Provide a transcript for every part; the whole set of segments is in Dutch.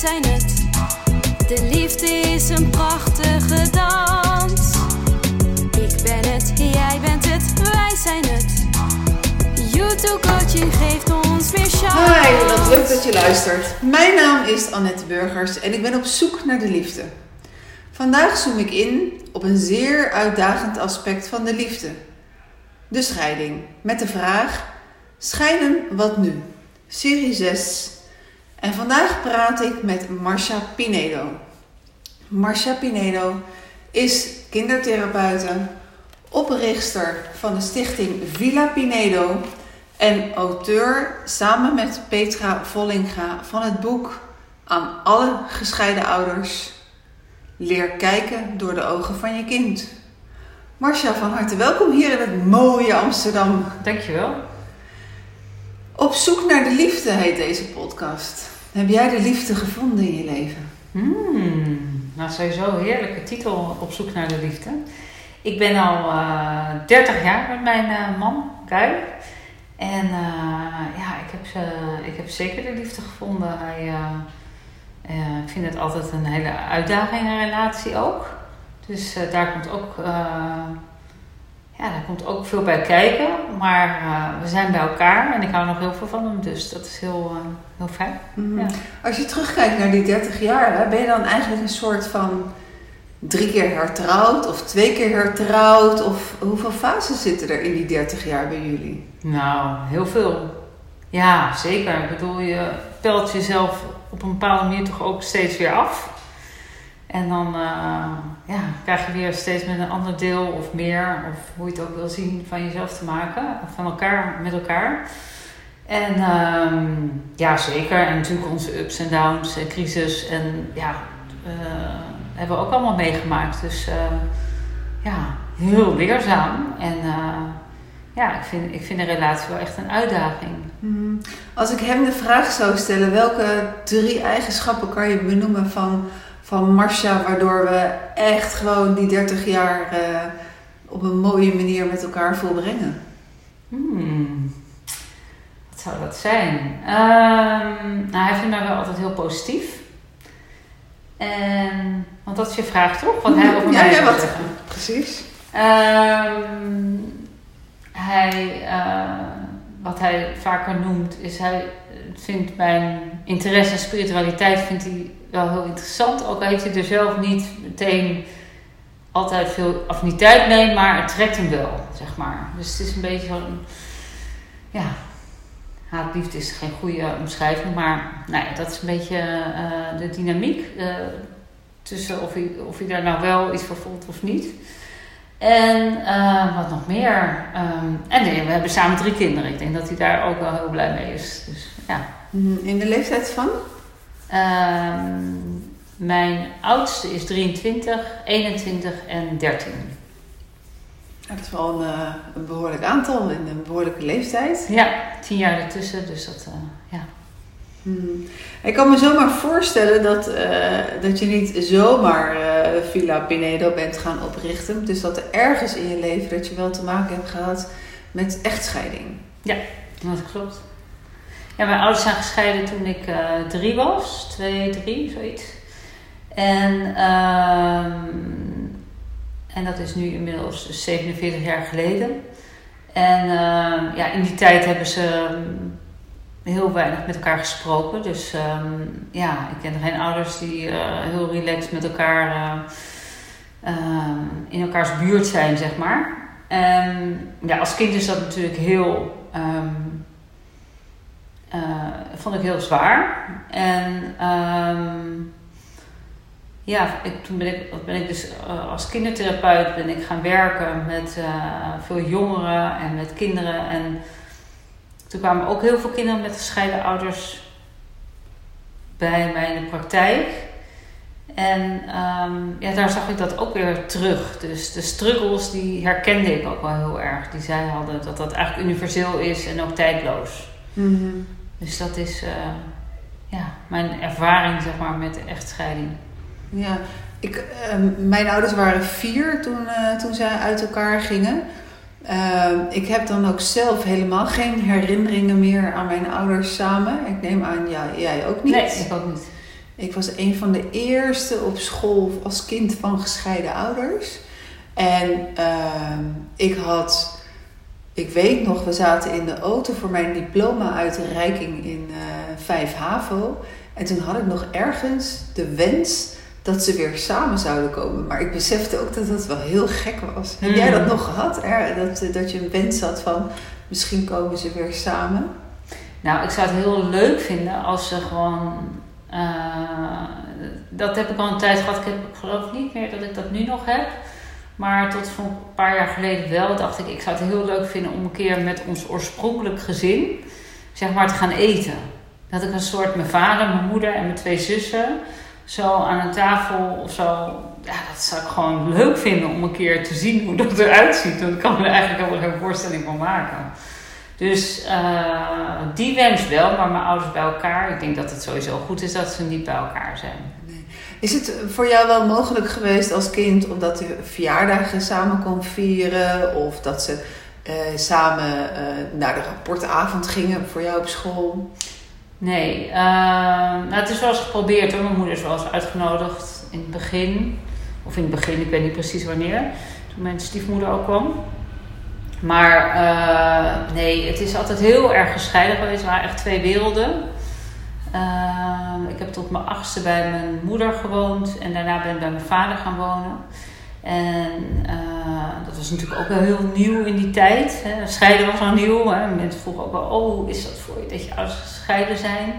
zijn. De liefde is een prachtige dans. Ik ben het, jij bent het, wij zijn het. YouTube coaching geeft ons weer chance. Hi, wat leuk dat je luistert. Mijn naam is Annette Burgers en ik ben op zoek naar de liefde. Vandaag zoom ik in op een zeer uitdagend aspect van de liefde. De scheiding. Met de vraag: Scheiden, wat nu? Serie 6. En vandaag praat ik met Marcia Pinedo. Marcia Pinedo is kindertherapeute, oprichter van de stichting Villa Pinedo en auteur samen met Petra Vollinga van het boek Aan alle gescheiden ouders. Leer kijken door de ogen van je kind. Marcia, van harte welkom hier in het mooie Amsterdam. Dankjewel. Op zoek naar de liefde heet deze podcast. Heb jij de liefde gevonden in je leven? Hmm, nou, sowieso een heerlijke titel, Op zoek naar de liefde. Ik ben al uh, 30 jaar met mijn uh, man, Guy. En uh, ja, ik heb, ik heb zeker de liefde gevonden. Hij, ik vind het altijd een hele uitdaging in een relatie ook. Dus daar komt ook ja, daar komt ook veel bij kijken. Maar uh, we zijn bij elkaar en ik hou nog heel veel van hem. Dus dat is heel, uh, heel fijn. Mm. Ja. Als je terugkijkt naar die 30 jaar, hè, ben je dan eigenlijk een soort van drie keer hertrouwd of twee keer hertrouwd? Of hoeveel fases zitten er in die 30 jaar bij jullie? Nou, heel veel. Ja, zeker. Ik bedoel, je pelt jezelf op een bepaalde manier toch ook steeds weer af. En dan uh, ja, krijg je weer steeds met een ander deel of meer, of hoe je het ook wil zien, van jezelf te maken. Van elkaar, met elkaar. En um, ja, zeker. En natuurlijk onze ups en downs en crisis. En ja, uh, hebben we ook allemaal meegemaakt. Dus uh, ja, heel leerzaam. En ja, ik vind, ik vind een relatie wel echt een uitdaging. Mm. Als ik hem de vraag zou stellen, welke drie eigenschappen kan je benoemen van van Marcia, waardoor we echt gewoon die 30 jaar uh, op een mooie manier met elkaar volbrengen? Hmm. Wat zou dat zijn? Um, nou, hij vindt mij wel altijd heel positief. En, want dat is je vraag toch? Wat hij over ja, mij ja, wat, zeggen. Precies. Um, hij, uh, wat hij vaker noemt, is hij vindt mijn interesse in spiritualiteit vindt hij wel heel interessant. Ook heeft hij er zelf niet meteen altijd veel affiniteit mee, maar het trekt hem wel, zeg maar. Dus het is een beetje zo'n, ja, haatliefde is geen goede omschrijving, maar nou ja, dat is een beetje uh, de dynamiek uh, tussen of hij, of hij daar nou wel iets voor voelt of niet. En uh, wat nog meer. Um, en nee, we hebben samen drie kinderen. Ik denk dat hij daar ook wel heel blij mee is. Dus, ja. In de leeftijd van? Um, mijn oudste is 23, 21 en 13. Ja, dat is wel een, uh, een, behoorlijk aantal in een behoorlijke leeftijd. Ja, tien jaar ertussen, dus dat, uh, ja. Hmm. Ik kan me zomaar voorstellen dat, uh, dat je niet zomaar Villa Pinedo bent gaan oprichten. Dus dat er ergens in je leven dat je wel te maken hebt gehad met echtscheiding. Ja, dat klopt. Ja, mijn ouders zijn gescheiden toen ik uh, drie was. Twee, drie, zoiets. En, um, en dat is nu inmiddels dus 47 jaar geleden. En uh, ja, in die tijd hebben ze heel weinig met elkaar gesproken. Dus ja, ik ken geen ouders die uh, heel relaxed met elkaar in elkaars buurt zijn, zeg maar. En ja, als kind is dat natuurlijk heel... uh, vond ik heel zwaar. En um, ja, ik, toen ben ik, ben ik dus uh, als kindertherapeut ben ik gaan werken met uh, veel jongeren en met kinderen. En toen kwamen ook heel veel kinderen met gescheiden ouders bij mij in de praktijk. En um, ja, daar zag ik dat ook weer terug. Dus de struggles die herkende ik ook wel heel erg. Die zij hadden dat dat eigenlijk universeel is en ook tijdloos. -hmm. Dus dat is uh, ja, mijn ervaring zeg maar, met de echtscheiding. Ja, ik, uh, mijn ouders waren vier toen, uh, toen zij uit elkaar gingen. ik heb dan ook zelf helemaal geen herinneringen meer aan mijn ouders samen. Ik neem aan, ja, jij ook niet. Nee, ik ook niet. Ik was een van de eerste op school als kind van gescheiden ouders. En ehm, ik had, ik weet nog, we zaten in de auto voor mijn diploma-uitreiking in uh, 5 HAVO. En toen had ik nog ergens de wens dat ze weer samen zouden komen. Maar ik besefte ook dat dat wel heel gek was. Heb jij dat nog gehad? Er, dat, dat je een wens had van misschien komen ze weer samen? Nou, ik zou het heel leuk vinden als ze gewoon. Uh, dat heb ik al een tijd gehad. Ik, heb, ik geloof niet meer dat ik dat nu nog heb. Maar tot voor een paar jaar geleden wel dacht ik, ik zou het heel leuk vinden om een keer met ons oorspronkelijk gezin, zeg maar, te gaan eten. Dat ik een soort, mijn vader, mijn moeder en mijn twee zussen, zo aan een tafel of zo. Ja, dat zou ik gewoon leuk vinden om een keer te zien hoe dat eruit ziet. Want ik kan me er eigenlijk helemaal geen voorstelling van maken. Dus uh, die wens wel, maar mijn ouders bij elkaar. Ik denk dat het sowieso goed is dat ze niet bij elkaar zijn. Is het voor jou wel mogelijk geweest als kind omdat de verjaardagen samen kon vieren? Of dat ze uh, samen uh, naar de rapportavond gingen voor jou op school? Nee, uh, nou, het is wel eens geprobeerd hoor. Mijn moeder is wel eens uitgenodigd in het begin. Of in het begin, ik weet niet precies wanneer. Toen mijn stiefmoeder ook kwam. Maar uh, nee, het is altijd heel erg gescheiden geweest. Het waren echt twee werelden. Uh, ik heb tot mijn achtste bij mijn moeder gewoond. En daarna ben ik bij mijn vader gaan wonen. En uh, dat was natuurlijk ook wel heel nieuw in die tijd. Hè. Scheiden was al nieuw. Hè. Mensen vroegen ook wel, oh, hoe is dat voor je dat je ouders gescheiden zijn?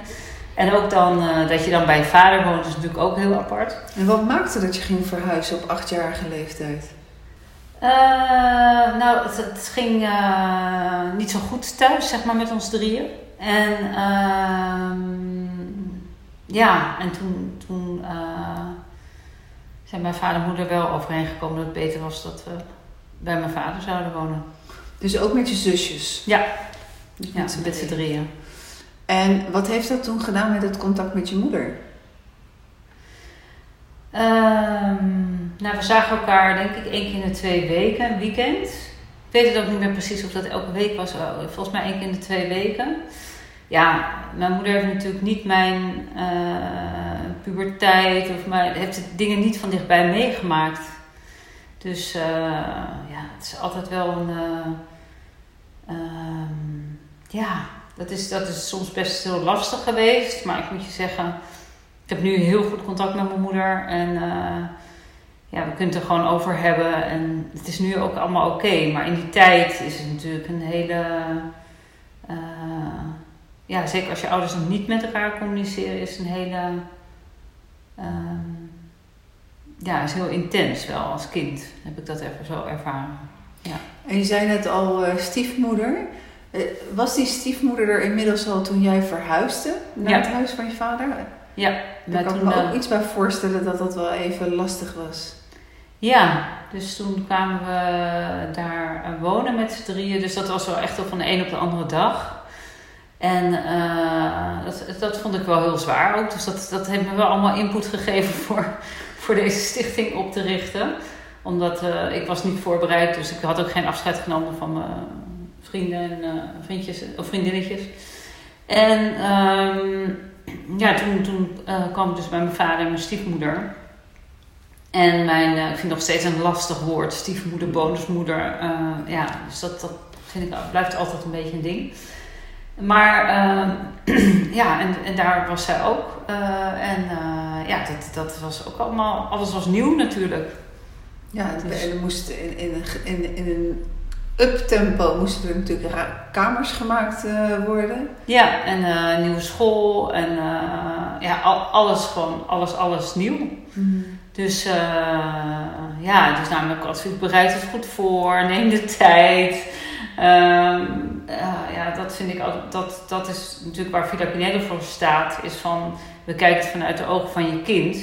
En ook dan uh, dat je dan bij je vader woont, is natuurlijk ook heel apart. En wat maakte dat je ging verhuizen op achtjarige leeftijd? Uh, nou, het, het ging niet zo goed thuis, zeg maar, met ons drieën. En ja, en toen... toen zijn mijn vader en moeder wel overeengekomen dat het beter was dat we bij mijn vader zouden wonen. Dus ook met je zusjes? Ja, dus ja met, met z'n drieën. En wat heeft dat toen gedaan met het contact met je moeder? Um, nou, we zagen elkaar denk ik één keer in de twee weken, een weekend. Ik weet het ook niet meer precies of dat elke week was. Volgens mij één keer in de twee weken ja, mijn moeder heeft natuurlijk niet mijn uh, puberteit of mijn, heeft dingen niet van dichtbij meegemaakt. Dus uh, ja, het is altijd wel een. Uh, ja, dat is, dat is soms best heel lastig geweest. Maar ik moet je zeggen, ik heb nu heel goed contact met mijn moeder. En ja, we kunnen het er gewoon over hebben. En het is nu ook allemaal oké. Okay. Maar in die tijd is het natuurlijk een hele ja, zeker als je ouders nog niet met elkaar communiceren, is een hele. Um, ja, is heel intens wel als kind. Heb ik dat even zo ervaren. Ja. En je zei net al uh, stiefmoeder. Uh, was die stiefmoeder er inmiddels al toen jij verhuisde naar ja. het huis van je vader? Ja. Daar kan ik me ook iets bij voorstellen dat dat wel even lastig was. Ja, dus toen kwamen we daar wonen met z'n drieën. Dus dat was wel echt op van de een op de andere dag. En uh, dat, vond ik wel heel zwaar ook. Dus dat, dat heeft me wel allemaal input gegeven voor, voor deze stichting op te richten. Omdat uh, ik was niet voorbereid, dus ik had ook geen afscheid genomen van mijn vrienden en vriendjes, of vriendinnetjes. En um, ja, toen, toen kwam ik dus bij mijn vader en mijn stiefmoeder. En mijn, ik vind nog steeds een lastig woord, stiefmoeder, bonusmoeder. ja, dus dat, dat vind ik, blijft altijd een beetje een ding. Maar uh, ja, en, en daar was zij ook. Uh, en uh, ja, dat, dat was ook allemaal, alles was nieuw natuurlijk. Ja, dus. er moest in, in, in, in een uptempo moesten er natuurlijk kamers gemaakt worden. Ja, en een nieuwe school en ja, al, alles gewoon, alles, alles nieuw. Mm. Dus ja, dus namelijk advies bereid het goed voor, neem de tijd. Um, uh, ja, dat vind ik altijd, dat, dat is natuurlijk waar Villa Pinello voor staat, is van, we kijken vanuit de ogen van je kind.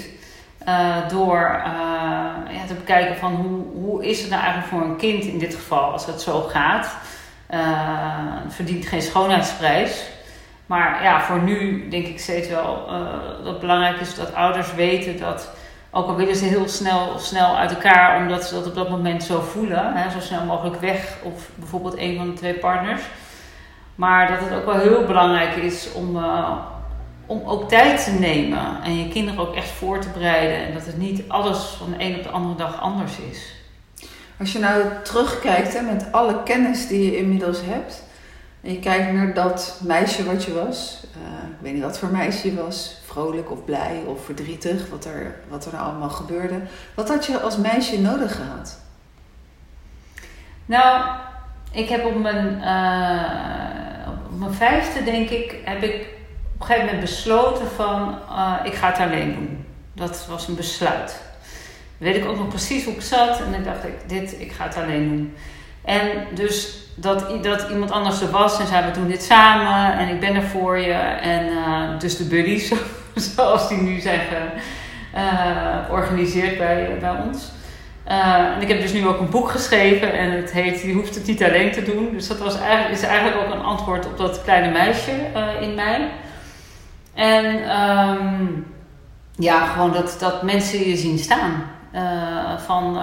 Uh, door uh, ja, te bekijken van hoe, hoe is het nou eigenlijk voor een kind in dit geval als het zo gaat. het verdient geen schoonheidsprijs. Maar ja, voor nu denk ik steeds wel dat het belangrijk is dat ouders weten dat ook al willen ze heel snel, snel uit elkaar, omdat ze dat op dat moment zo voelen, hè, zo snel mogelijk weg, of bijvoorbeeld een van de twee partners. Maar dat het ook wel heel belangrijk is om, uh, om ook tijd te nemen en je kinderen ook echt voor te bereiden. En dat het niet alles van de een op de andere dag anders is. Als je nou terugkijkt hè, met alle kennis die je inmiddels hebt. En je kijkt naar dat meisje wat je was. Uh, ik weet niet wat voor meisje je was. Vrolijk of blij of verdrietig. Wat er, wat er nou allemaal gebeurde. Wat had je als meisje nodig gehad? Nou, ik heb op mijn, uh, op mijn vijfde, denk ik, heb ik op een gegeven moment besloten van uh, ik ga het alleen doen. Dat was een besluit. Weet ik ook nog precies hoe ik zat en dan dacht ik, dit, ik ga het alleen doen. En dus dat, dat iemand anders er was en zei we doen dit samen en ik ben er voor je. En uh, dus de buddies, zoals die nu zijn georganiseerd bij, bij ons. Uh, en ik heb dus nu ook een boek geschreven en het heet Je hoeft het niet alleen te doen. Dus dat was eigenlijk, is eigenlijk ook een antwoord op dat kleine meisje uh, in mij. En um, ja, gewoon dat, dat mensen je zien staan. Van,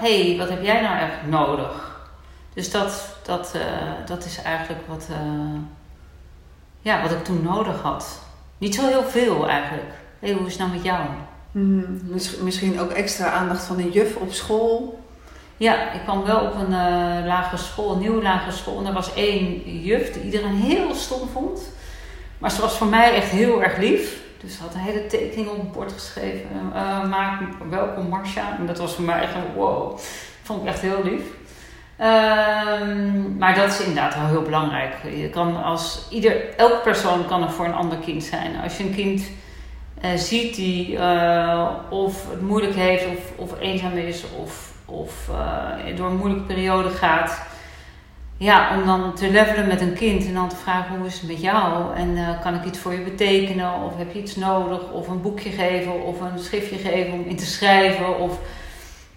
hé, hey, wat heb jij nou eigenlijk nodig? Dus dat, dat, dat is eigenlijk wat, ja, wat ik toen nodig had. Niet zo heel veel eigenlijk. Hey, hoe is het nou met jou? Hmm, misschien ook extra aandacht van een juf op school. Ja, ik kwam wel op een uh, lagere school, een nieuwe lagere school. En er was één juf die iedereen heel stom vond. Maar ze was voor mij echt heel erg lief. Dus ze had een hele tekening op het bord geschreven. Uh, maak welkom Marcia. En dat was voor mij echt een wow. Vond ik echt heel lief. Uh, maar dat is inderdaad wel heel belangrijk. Je kan als ieder, elk persoon kan er voor een ander kind zijn. Als je een kind uh, ziet die uh, of het moeilijk heeft of, of eenzaam is of, of uh, door een moeilijke periode gaat. Ja, om dan te levelen met een kind en dan te vragen hoe is het met jou en kan ik iets voor je betekenen of heb je iets nodig of een boekje geven of een schriftje geven om in te schrijven of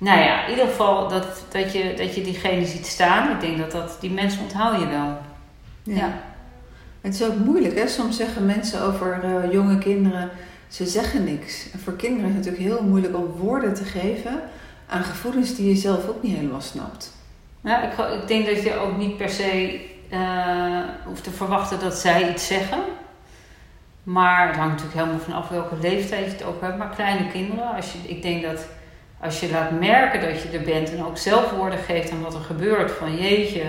nou ja, in ieder geval dat, dat, je, dat je diegene ziet staan. Ik denk dat, dat die mensen onthoud je wel. Ja. ja. Het is ook moeilijk hè, soms zeggen mensen over jonge kinderen ze zeggen niks. En voor kinderen is het natuurlijk heel moeilijk om woorden te geven aan gevoelens die je zelf ook niet helemaal snapt. Ja, ik, ik denk dat je ook niet per se uh, hoeft te verwachten dat zij iets zeggen. Maar het hangt natuurlijk helemaal vanaf welke leeftijd je het ook hebt. Maar kleine kinderen, als je, ik denk dat als je laat merken dat je er bent en ook zelf woorden geeft aan wat er gebeurt, van jeetje,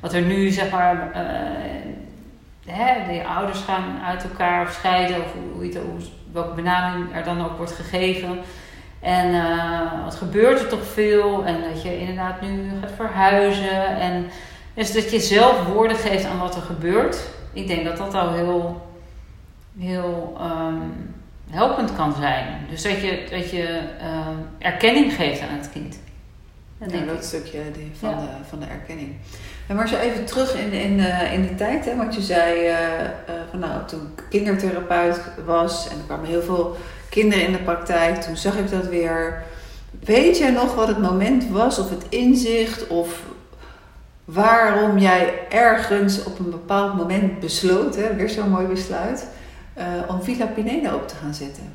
wat er nu zeg maar, uh, de ouders gaan uit elkaar of scheiden, of hoe, hoe, hoe, welke benaming er dan ook wordt gegeven. En uh, wat gebeurt er toch veel? En dat je inderdaad nu gaat verhuizen. En dus dat je zelf woorden geeft aan wat er gebeurt. Ik denk dat dat al heel, heel um, helpend kan zijn. Dus dat je, dat je uh, erkenning geeft aan het kind. Dat, ja, dat stukje van, ja. de, van de erkenning. En maar zo even terug in, in, uh, in de tijd, hè, want je zei uh, uh, van nou, toen ik kindertherapeut was en er kwamen heel veel kinderen in de praktijk, toen zag ik dat weer. Weet jij nog wat het moment was, of het inzicht, of waarom jij ergens op een bepaald moment besloot, hè, weer zo'n mooi besluit, om Villa Pineda op te gaan zetten?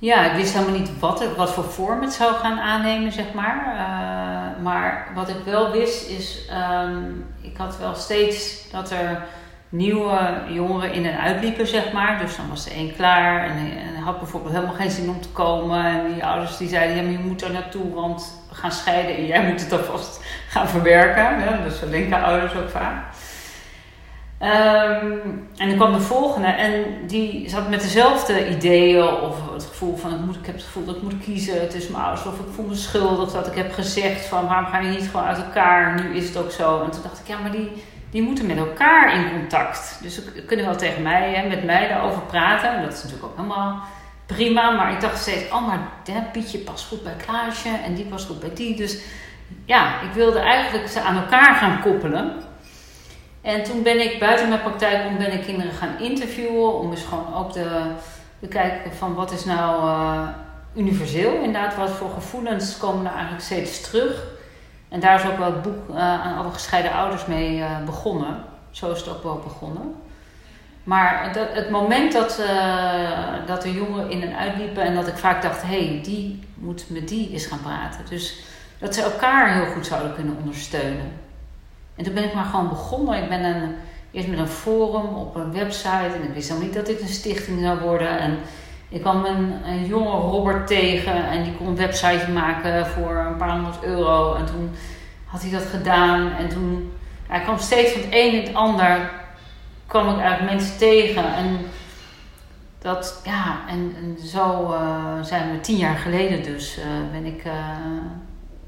Ja, ik wist helemaal niet wat, het, wat voor vorm het zou gaan aannemen, zeg maar. Uh, maar wat ik wel wist is, um, ik had wel steeds dat er nieuwe jongeren in en uitliepen, zeg maar. Dus dan was er één klaar en, en had bijvoorbeeld helemaal geen zin om te komen. En die ouders die zeiden, ja, je moet er naartoe, want we gaan scheiden en jij moet het alvast gaan verwerken. Dus zo denken ouders ook vaak. Um, en dan kwam de volgende en die zat met dezelfde ideeën of het gevoel van ik, moet, ik heb het gevoel dat ik moet kiezen tussen mijn ouders of ik voel me schuldig dat ik heb gezegd van waarom ga je niet gewoon uit elkaar, nu is het ook zo. En toen dacht ik ja maar die, die moeten met elkaar in contact. Dus ze kunnen wel tegen mij, hè, met mij daarover praten en dat is natuurlijk ook helemaal prima. Maar ik dacht steeds, oh maar hè, Pietje past goed bij Klaasje en die past goed bij die. Dus ja, ik wilde eigenlijk ze aan elkaar gaan koppelen. En toen ben ik buiten mijn praktijk om ben ik kinderen gaan interviewen. Om dus gewoon ook te, kijken van wat is nou uh, universeel. Inderdaad, wat voor gevoelens komen er eigenlijk steeds terug. En daar is ook wel het boek uh, aan alle gescheiden ouders mee uh, begonnen. Zo is het ook wel begonnen. Maar het moment dat, dat de jongeren in en uitliepen en dat ik vaak dacht, hé, hey, die moet met die eens gaan praten. Dus dat ze elkaar heel goed zouden kunnen ondersteunen. En toen ben ik maar gewoon begonnen. Ik ben een eerst met een forum op een website. En ik wist nog niet dat dit een stichting zou worden. En ik kwam een, een jonge Robert tegen en die kon een website maken voor een paar honderd euro. En toen had hij dat gedaan. En toen hij kwam steeds van het een in het ander kwam ik eigenlijk mensen tegen. En dat, ja, en, zo uh, zijn we tien jaar geleden dus, uh, ben, ik, uh,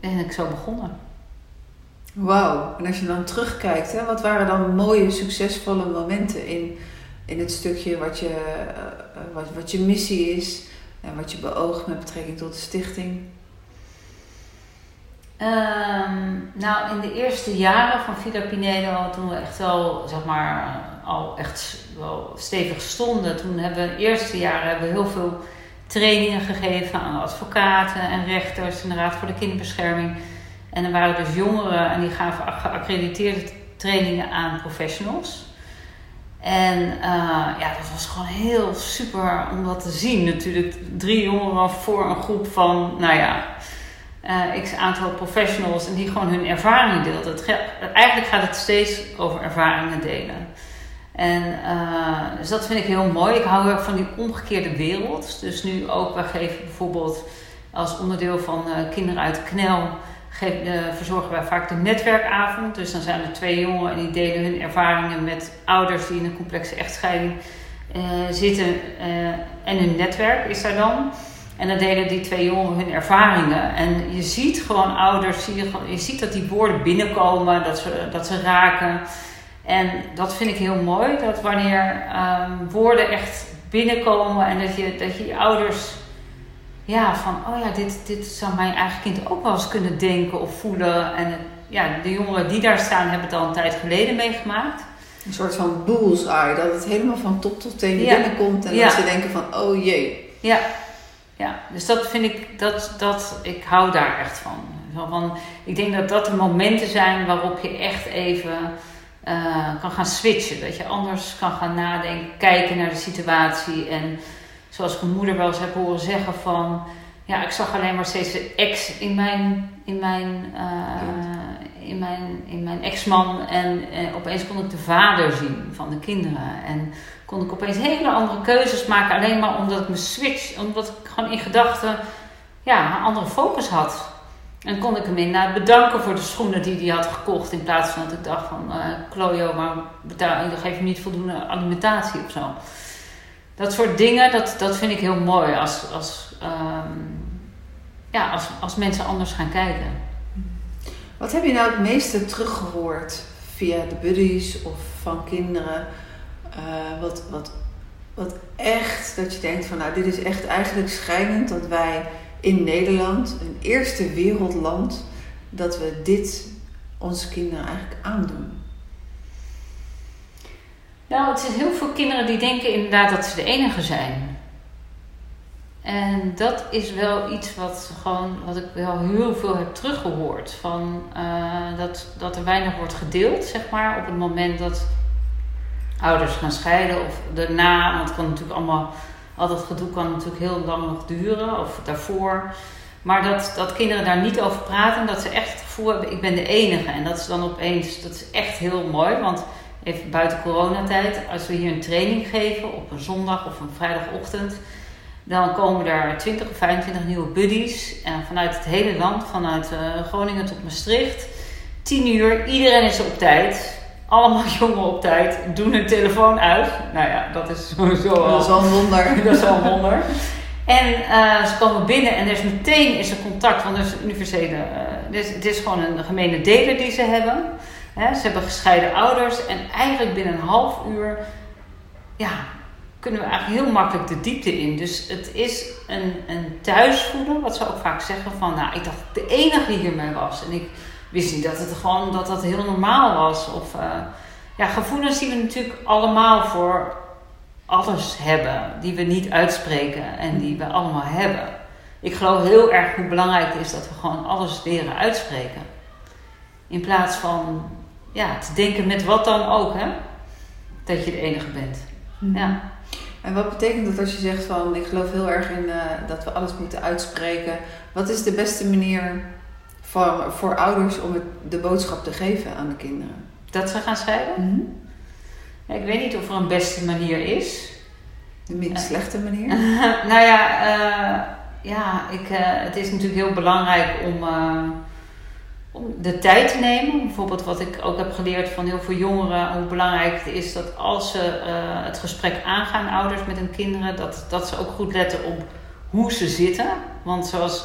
ben ik zo begonnen. Wauw, en als je dan terugkijkt, hè, wat waren dan mooie, succesvolle momenten in, in het stukje wat je, wat, wat je missie is en wat je beoogt met betrekking tot de stichting? Um, nou, in de eerste jaren van Villa Pinedo, toen we echt wel, zeg maar, al echt wel stevig stonden, toen hebben we in de eerste jaren hebben we heel veel trainingen gegeven aan advocaten en rechters en de Raad voor de Kinderbescherming. En er waren dus jongeren en die gaven geaccrediteerde trainingen aan professionals. En uh, ja, dat was gewoon heel super om dat te zien. Natuurlijk drie jongeren voor een groep van, nou ja, uh, x aantal professionals en die gewoon hun ervaringen deelden. Het, eigenlijk gaat het steeds over ervaringen delen. En uh, dus dat vind ik heel mooi. Ik hou heel erg van die omgekeerde wereld. Dus nu ook, wij geven bijvoorbeeld als onderdeel van Kinderen uit Knel, verzorgen wij vaak de netwerkavond. Dus dan zijn er twee jongeren en die delen hun ervaringen met ouders die in een complexe echtscheiding zitten. en hun netwerk is daar dan. En dan delen die twee jongeren hun ervaringen. En je ziet gewoon ouders, je, ziet dat die woorden binnenkomen, dat ze, dat ze raken. En dat vind ik heel mooi, dat wanneer um, woorden echt binnenkomen en dat je, dat je ouders, ja, van, oh ja, dit, dit zou mijn eigen kind ook wel eens kunnen denken of voelen. En ja, de jongeren die daar staan hebben het al een tijd geleden meegemaakt. Een soort van bullseye, dat het helemaal van top tot teen ja. binnenkomt en ja. dat ze denken van, oh jee. Ja, ja, dus dat vind ik, dat, dat, ik hou daar echt van. van. Ik denk dat dat de momenten zijn waarop je echt even uh, kan gaan switchen. Dat je anders kan gaan nadenken, kijken naar de situatie. En zoals mijn moeder wel eens heb horen zeggen van... Ja, ik zag alleen maar steeds de ex in mijn, in mijn, uh, in mijn, in mijn ex-man. En uh, opeens kon ik de vader zien van de kinderen. En kon ik opeens hele andere keuzes maken. Alleen maar omdat ik me switch, omdat ik gewoon in gedachten ja, een andere focus had. En kon ik hem inderdaad bedanken voor de schoenen die hij had gekocht. In plaats van dat ik dacht van, uh, maar betaal, geef hem niet voldoende alimentatie of zo. Dat soort dingen, dat, dat vind ik heel mooi als, als, um, ja, als, als mensen anders gaan kijken. Wat heb je nou het meeste teruggehoord via de buddies of van kinderen? Uh, wat, wat, wat echt, dat je denkt van nou, dit is echt eigenlijk schrijnend dat wij in Nederland, een eerste wereldland, dat we dit onze kinderen eigenlijk aandoen. Nou, het zijn heel veel kinderen die denken inderdaad dat ze de enige zijn. En dat is wel iets wat, gewoon, wat ik wel heel veel heb teruggehoord. Van, uh, dat, dat er weinig wordt gedeeld, zeg maar, op het moment dat ouders gaan scheiden of daarna. Want het kan natuurlijk allemaal, al dat gedoe kan natuurlijk heel lang nog duren of daarvoor. Maar dat, dat kinderen daar niet over praten, dat ze echt het gevoel hebben, ik ben de enige. En dat is dan opeens, dat is echt heel mooi. Want even buiten coronatijd, als we hier een training geven op een zondag of een vrijdagochtend, dan komen er 20 of 25 nieuwe buddies. En vanuit het hele land, vanuit uh, Groningen tot Maastricht. 10 uur, iedereen is op tijd allemaal jongen op tijd, doen hun telefoon uit. Nou ja, dat is sowieso al... Dat is wel een wonder. dat is wel een wonder. En uh, ze komen binnen en er is meteen is er contact, want er is een universele... Uh, het, is, het is gewoon een gemene deler die ze hebben. Ze hebben gescheiden ouders en eigenlijk binnen een half uur... Ja, kunnen we eigenlijk heel makkelijk de diepte in. Dus het is een, een thuisvoelen, wat ze ook vaak zeggen van... Nou, ik dacht de enige die hiermee was. En ik wist niet dat het gewoon dat dat heel normaal was. Of uh, ja, gevoelens die we natuurlijk allemaal voor alles hebben, die we niet uitspreken en die we allemaal hebben. Ik geloof heel erg hoe belangrijk het is dat we gewoon alles leren uitspreken. In plaats van ja, te denken met wat dan ook, hè? dat je de enige bent. Mm. Ja. En wat betekent dat als je zegt van ik geloof heel erg in uh, dat we alles moeten uitspreken? Wat is de beste manier voor, voor ouders om het, de boodschap te geven aan de kinderen. Dat ze gaan scheiden? Mm ik weet niet of er een beste manier is. De minst slechte manier? nou ja, uh, ja ik, uh, het is natuurlijk heel belangrijk om, om de tijd te nemen. Bijvoorbeeld wat ik ook heb geleerd van heel veel jongeren, hoe belangrijk het is dat als ze het gesprek aangaan, ouders met hun kinderen, dat, dat ze ook goed letten op hoe ze zitten. Want zoals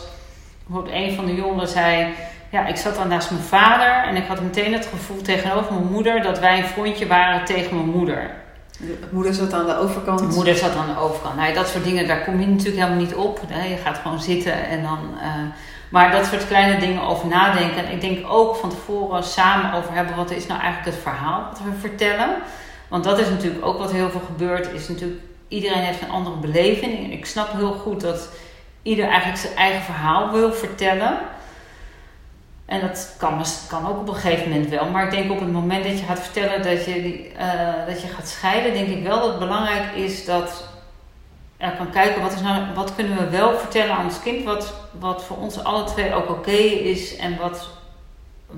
bijvoorbeeld een van de jongeren zei, ja, ik zat dan naast mijn vader en ik had meteen het gevoel tegenover mijn moeder dat wij een frontje waren tegen mijn moeder. De moeder zat aan de overkant. De moeder zat aan de overkant. Nou, dat soort dingen, daar kom je natuurlijk helemaal niet op. Je gaat gewoon zitten en dan. Uh, maar dat soort kleine dingen over nadenken. En ik denk ook van tevoren samen over hebben wat is nou eigenlijk het verhaal wat we vertellen. Want dat is natuurlijk ook wat heel veel gebeurt. Is natuurlijk, iedereen heeft een andere beleving. En ik snap heel goed dat ieder eigenlijk zijn eigen verhaal wil vertellen. En dat kan, kan ook op een gegeven moment wel. Maar ik denk op het moment dat je gaat vertellen dat je, uh, dat je gaat scheiden, denk ik wel dat het belangrijk is dat kan kijken wat, is nou, wat kunnen we wel vertellen aan ons kind, wat, wat voor ons alle twee ook oké is en wat,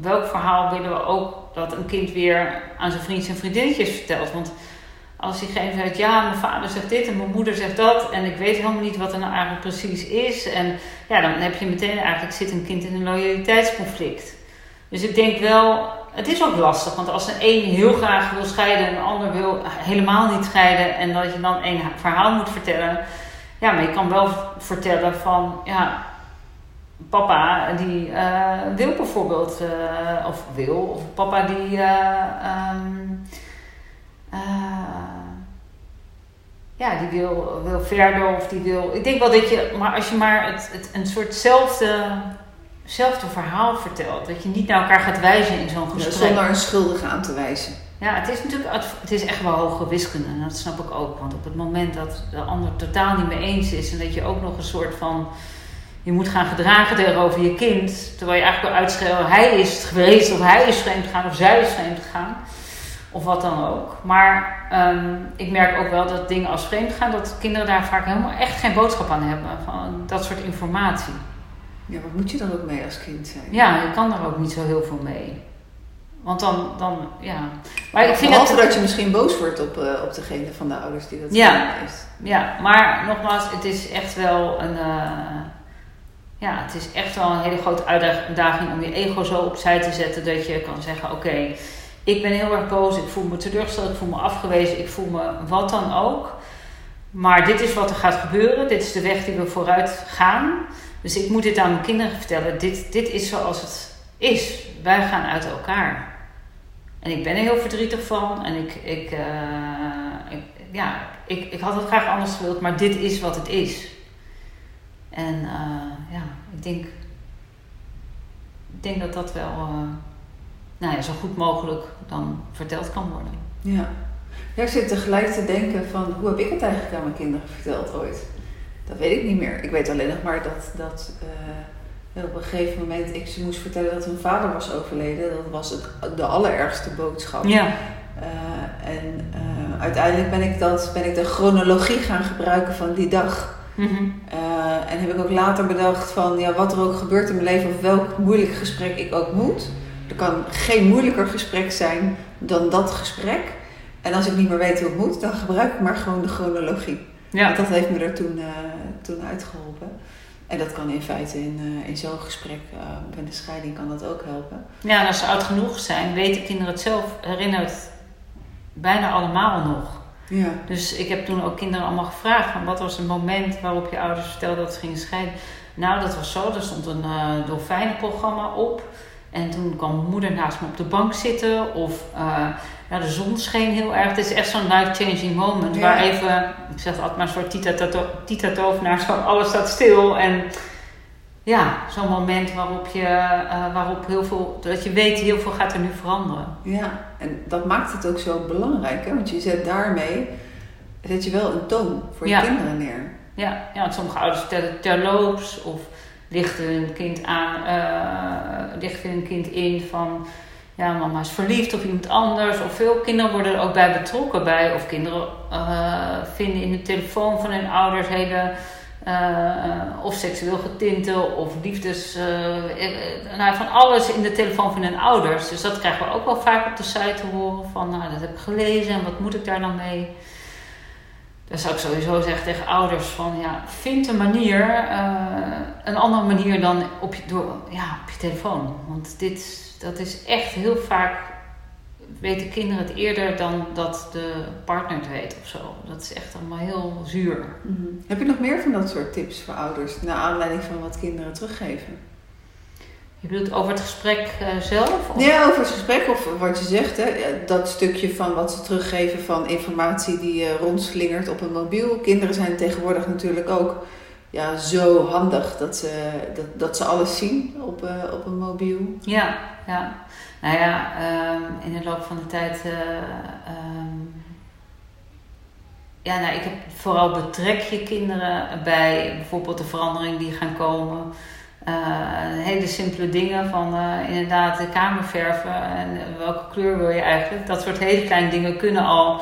welk verhaal willen we ook dat een kind weer aan zijn vriendjes en vriendinnetjes vertelt. Want als diegene zegt, ja, mijn vader zegt dit en mijn moeder zegt dat en ik weet helemaal niet wat er nou eigenlijk precies is. En ja, dan heb je meteen eigenlijk zit een kind in een loyaliteitsconflict. Dus ik denk wel, het is ook lastig, want als de een heel graag wil scheiden en de ander wil helemaal niet scheiden en dat je dan één verhaal moet vertellen. Ja, maar je kan wel vertellen van, ja, papa die uh, wil bijvoorbeeld, uh, of wil, of papa die. Uh, um, ja, die wil, wil verder of die wil. Ik denk wel dat je, maar als je maar het, het, een soortzelfde zelfde verhaal vertelt, dat je niet naar elkaar gaat wijzen in zo'n gesprek. zonder een schuldige aan te wijzen. Ja, het is natuurlijk het is echt wel hoge wiskunde en dat snap ik ook. Want op het moment dat de ander totaal niet mee eens is en dat je ook nog een soort van je moet gaan gedragen tegenover je kind, terwijl je eigenlijk wil uitschreeuwen: hij is het geweest, of hij is vreemd gegaan, of zij is vreemd gegaan of wat dan ook. Maar ehm, ik merk ook wel dat dingen als vreemd gaan, dat kinderen daar vaak helemaal echt geen boodschap aan hebben. Van dat soort informatie. Ja, wat moet je dan ook mee als kind zijn? Ja, je kan er ook niet zo heel veel mee. Want dan, dan ja. Maar ik vind Behalve dat, dat je misschien boos wordt op, uh, op degene van de ouders die dat ja. Ja, maar nogmaals, het is echt wel een... Uh, ja, het is echt wel een hele grote uitdaging om je ego zo opzij te zetten dat je kan zeggen: Oké, ik ben heel erg boos, ik voel me teleurgesteld, ik voel me afgewezen, ik voel me wat dan ook. Maar dit is wat er gaat gebeuren, dit is de weg die we vooruit gaan. Dus ik moet dit aan mijn kinderen vertellen. Dit, dit is zoals het is. Wij gaan uit elkaar. En ik ben er heel verdrietig van. En ik, ik, ik ja, ik, ik had het graag anders gewild, maar dit is wat het is. En uh, ja, ik denk, ik denk dat dat wel. Uh, nou ja, zo goed mogelijk dan verteld kan worden. Ja. ja, ik zit tegelijk te denken van hoe heb ik het eigenlijk aan mijn kinderen verteld ooit? Dat weet ik niet meer. Ik weet alleen nog maar dat, dat uh, op een gegeven moment ik ze moest vertellen dat hun vader was overleden. Dat was het, de allerergste boodschap. Ja. Uh, en uh, uiteindelijk ben ik, dat, ben ik de chronologie gaan gebruiken van die dag. Mm -hmm. en heb ik ook later bedacht van ja, wat er ook gebeurt in mijn leven of welk moeilijk gesprek ik ook moet er kan geen moeilijker gesprek zijn dan dat gesprek. En als ik niet meer weet hoe het moet, dan gebruik ik maar gewoon de chronologie. Ja. Want dat heeft me er toen, uh, toen uitgeholpen. En dat kan in feite in, uh, in zo'n gesprek uh, bij de scheiding kan dat ook helpen. Ja, en als ze oud genoeg zijn, weten kinderen het zelf, herinnert bijna allemaal nog. Ja. Dus ik heb toen ook kinderen allemaal gevraagd van wat was het moment waarop je ouders vertelden dat ze gingen scheiden. Nou, dat was zo, er stond een uh, dolfijnenprogramma op. En toen kwam moeder naast me op de bank zitten. Of ja, de zon scheen heel erg. Het is echt zo'n life-changing moment. Waar even, ik zeg altijd maar een soort tita naar zo alles staat stil. En ja, zo'n moment waarop je, uh, waarop heel veel, dat je weet heel veel gaat er nu veranderen. Ja, en dat maakt het ook zo belangrijk. Hè? Want je zet daarmee, zet je wel een toon voor je kinderen neer. Ja, ja want sommige ouders vertellen terloops of lichten hun kind aan, uh, lichten hun kind in van ja, mama is verliefd op iemand anders. Of veel kinderen worden er ook bij betrokken bij. Of kinderen uh, vinden in de telefoon van hun ouders hele Uh, of seksueel getinte of liefdes. Uh, nou, van alles in de telefoon van hun ouders. Dus dat krijgen we ook wel vaak op de site te horen. Van nou, dat heb ik gelezen en wat moet ik daar dan mee? Dan zou ik sowieso zeggen tegen ouders van ja, vind een manier, een andere manier dan op je, door, ja, op je telefoon. Want dit, dat is echt heel vaak weten kinderen het eerder dan dat de partner het weet of zo. Dat is echt allemaal heel zuur. Mhm. Heb je nog meer van dat soort tips voor ouders, naar aanleiding van wat kinderen teruggeven? Je bedoelt over het gesprek uh, zelf? Of? Ja, over het gesprek of wat je zegt. Hè, dat stukje van wat ze teruggeven van informatie die uh, rondslingert op een mobiel. Kinderen zijn tegenwoordig natuurlijk ook ja, zo handig dat ze, dat, dat ze alles zien op, uh, op een mobiel. Ja, ja. Nou ja, um, in de loop van de tijd. Uh, um, ja, nou, ik heb vooral betrek je kinderen bij bijvoorbeeld de veranderingen die gaan komen. Uh, hele simpele dingen van inderdaad de kamer verven en welke kleur wil je eigenlijk. Dat soort hele kleine dingen kunnen al,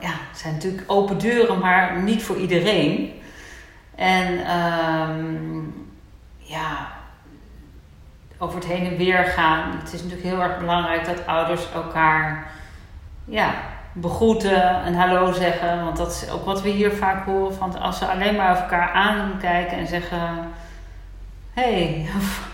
ja, zijn natuurlijk open deuren, maar niet voor iedereen. En um, ja, over het heen en weer gaan. Het is natuurlijk heel erg belangrijk dat ouders elkaar ja, begroeten en hallo zeggen. Want dat is ook wat we hier vaak horen. Van als ze alleen maar over elkaar aankijken en zeggen... Hey, of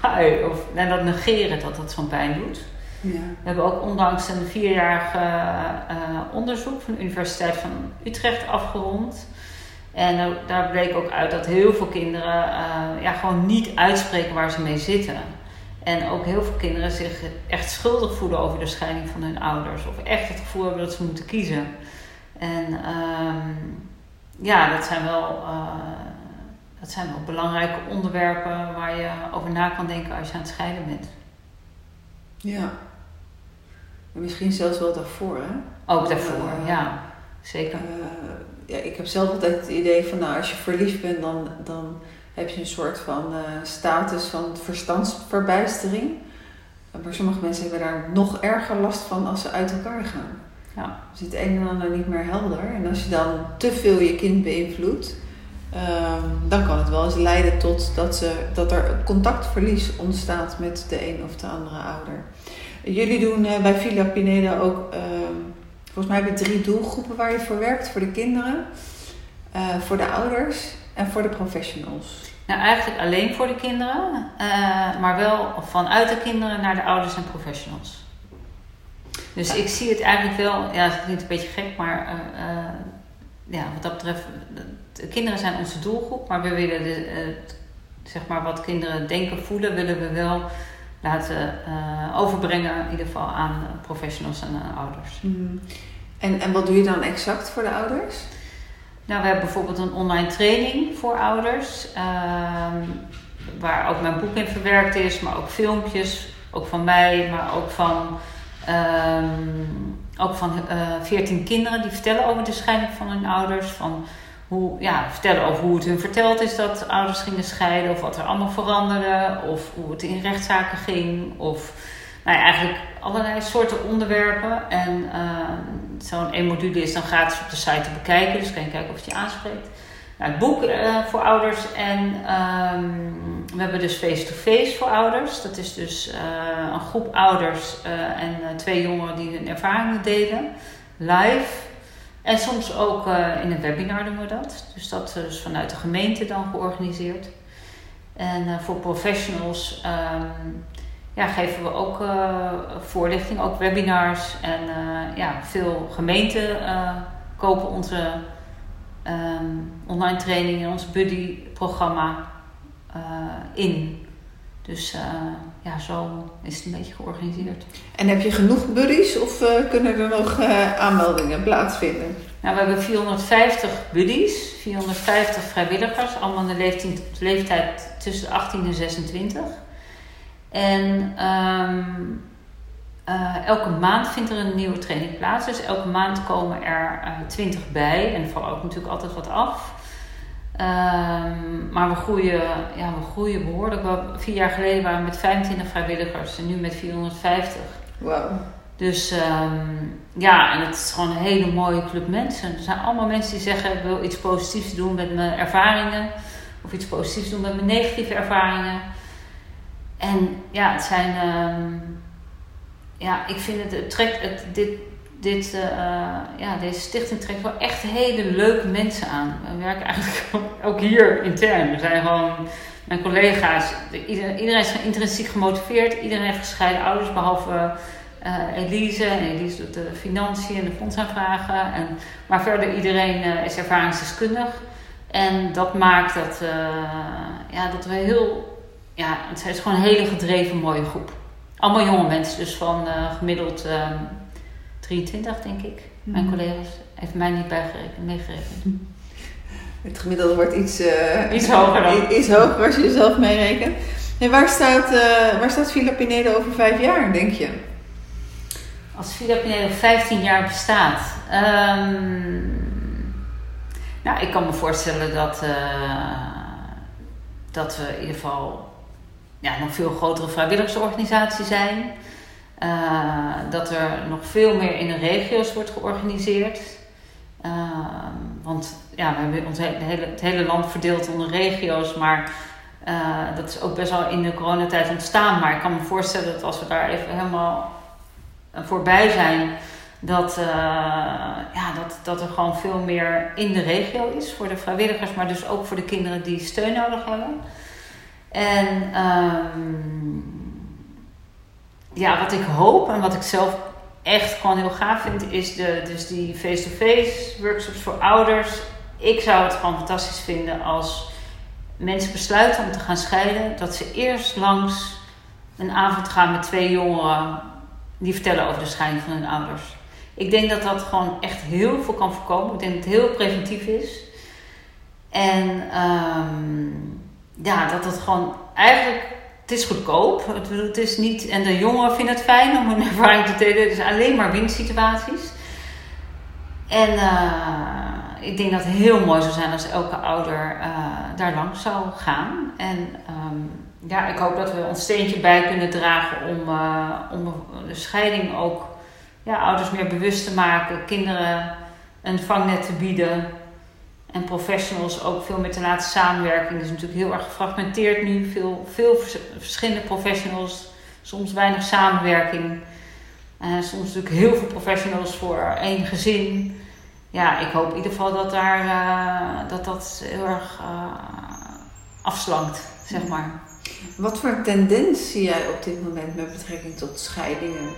of, en dat negeren dat dat zo'n pijn doet. Ja. We hebben ook ondanks een vierjarig uh, onderzoek van de Universiteit van Utrecht afgerond. En daar bleek ook uit dat heel veel kinderen ja, gewoon niet uitspreken waar ze mee zitten. En ook heel veel kinderen zich echt schuldig voelen over de scheiding van hun ouders. Of echt het gevoel hebben dat ze moeten kiezen. En um, ja, dat zijn, wel, uh, dat zijn wel belangrijke onderwerpen waar je over na kan denken als je aan het scheiden bent. Ja. misschien zelfs wel daarvoor, hè? Ook daarvoor, uh, ja. Zeker. Uh, ja, ik heb zelf altijd het idee van, nou, als je verliefd bent, dan... dan heb je een soort van uh, status van verstandsverbijstering. Maar sommige mensen hebben daar nog erger last van als ze uit elkaar gaan. Ja. Dus het een en ander niet meer helder. En als je dan te veel je kind beïnvloedt, um, dan kan het wel eens leiden tot dat, ze, dat er contactverlies ontstaat met de een of de andere ouder. Jullie doen uh, bij Villa Pineda ook, uh, volgens mij hebben drie doelgroepen waar je voor werkt. Voor de kinderen, uh, voor de ouders en voor de professionals? Nou, eigenlijk alleen voor de kinderen, uh, maar wel vanuit de kinderen naar de ouders en professionals. Dus ik zie het eigenlijk wel, ja, het klinkt een beetje gek, maar uh, ja, wat dat betreft, de kinderen zijn onze doelgroep, maar we willen de, zeg maar wat kinderen denken, voelen, willen we wel laten overbrengen, in ieder geval aan professionals en ouders. Mm. En, en wat doe je dan exact voor de ouders? Nou, we hebben bijvoorbeeld een online training voor ouders. Ehm, waar ook mijn boek in verwerkt is, maar ook filmpjes. Ook van mij, maar ook van, um, ook van uh, eh, 14 kinderen die vertellen over de scheiding van hun ouders. Van hoe, ja, vertellen over hoe het hun verteld is dat ouders gingen scheiden. Of wat er allemaal veranderde. Of hoe het in rechtszaken ging. Of nou ja, eigenlijk allerlei soorten onderwerpen. En uh, zo'n één module is dan gratis op de site te bekijken. Dus kan je kijken of het je aanspreekt. Nou, het boek uh, voor ouders. En um, we hebben dus face-to-face voor ouders. Dat is dus uh, een groep ouders en twee jongeren die hun ervaringen delen. Live. En soms ook in een webinar doen we dat. Dus dat is vanuit de gemeente dan georganiseerd. En voor professionals um, ja, geven we ook voorlichting, ook webinars. En ja, veel gemeenten kopen onze um, online training en ons buddy-programma in. Dus ja, zo is het een beetje georganiseerd. En heb je genoeg buddies of kunnen er nog aanmeldingen plaatsvinden? Nou, we hebben 450 buddies, 450 vrijwilligers, allemaal in de leeftijd, leeftijd tussen 18 en 26. En um, uh, elke maand vindt er een nieuwe training plaats. Dus elke maand komen er uh, eh, 20 bij. En er vallen ook natuurlijk altijd wat af. Um, maar we groeien, ja, we groeien behoorlijk. Vier jaar geleden waren we met 25 vrijwilligers en nu met 450. Wow. Dus ehm, ja, en het is gewoon een hele mooie club mensen. Er zijn allemaal mensen die zeggen: ik wil iets positiefs doen met mijn ervaringen, of iets positiefs doen met mijn negatieve ervaringen. En ja, het zijn. ehm, ja, ik vind het, het trekt het, dit, dit, eh, ja, deze stichting trekt wel echt hele leuke mensen aan. We werken eigenlijk ook hier intern. Er zijn gewoon mijn collega's, iedereen, is intrinsiek gemotiveerd. Iedereen heeft gescheiden ouders, behalve eh, Elise. En Elise doet de financiën en de fondsaanvragen. En, maar verder iedereen eh, is ervaringsdeskundig. En dat maakt dat, ja, dat we heel... Ja, het is gewoon een hele gedreven mooie groep. Allemaal jonge mensen, dus van gemiddeld ehm 23 denk ik. Mijn Mhm. collega's heeft mij niet meegerekend. Het gemiddelde wordt iets, eh, Iets hoger dan. Iets hoger als je jezelf meerekent. En waar staat, eh, waar staat Villa Pinedo over vijf jaar, denk je? Als Villa Pinedo 15 jaar bestaat. ehm, nou, ik kan me voorstellen dat, eh, dat we in ieder geval ja, nog veel grotere vrijwilligersorganisatie zijn. Eh, dat er nog veel meer in de regio's wordt georganiseerd. Ehm, want ja, we hebben ons hele, het hele land verdeeld onder regio's, maar eh, dat is ook best wel in de coronatijd ontstaan. Maar ik kan me voorstellen dat als we daar even helemaal voorbij zijn, dat, eh, ja, dat, dat er gewoon veel meer in de regio is voor de vrijwilligers, maar dus ook voor de kinderen die steun nodig hebben. En ehm, ja, wat ik hoop en wat ik zelf echt gewoon heel gaaf vind, is de, dus die face-to-face workshops voor ouders. Ik zou het gewoon fantastisch vinden als mensen besluiten om te gaan scheiden, dat ze eerst langs een avond gaan met twee jongeren die vertellen over de scheiding van hun ouders. Ik denk dat dat gewoon echt heel veel kan voorkomen. Ik denk dat het heel preventief is. En ehm, ja, dat het gewoon eigenlijk, het is goedkoop. Het, is niet, en de jongeren vinden het fijn om hun ervaring te delen. Het is alleen maar winsituaties. En eh, ik denk dat het heel mooi zou zijn als elke ouder eh, daar langs zou gaan. En ehm, ja, ik hoop dat we ons steentje bij kunnen dragen om, eh, om de scheiding ook ja, ouders meer bewust te maken, kinderen een vangnet te bieden en professionals ook veel meer te laten samenwerken. Het is natuurlijk heel erg gefragmenteerd nu, veel, veel vers- verschillende professionals, soms weinig samenwerking. Eh, soms natuurlijk heel veel professionals voor één gezin. Ja, ik hoop in ieder geval dat daar, eh, dat, dat heel erg eh, afslankt, zeg maar. Wat voor tendens zie jij op dit moment met betrekking tot scheidingen?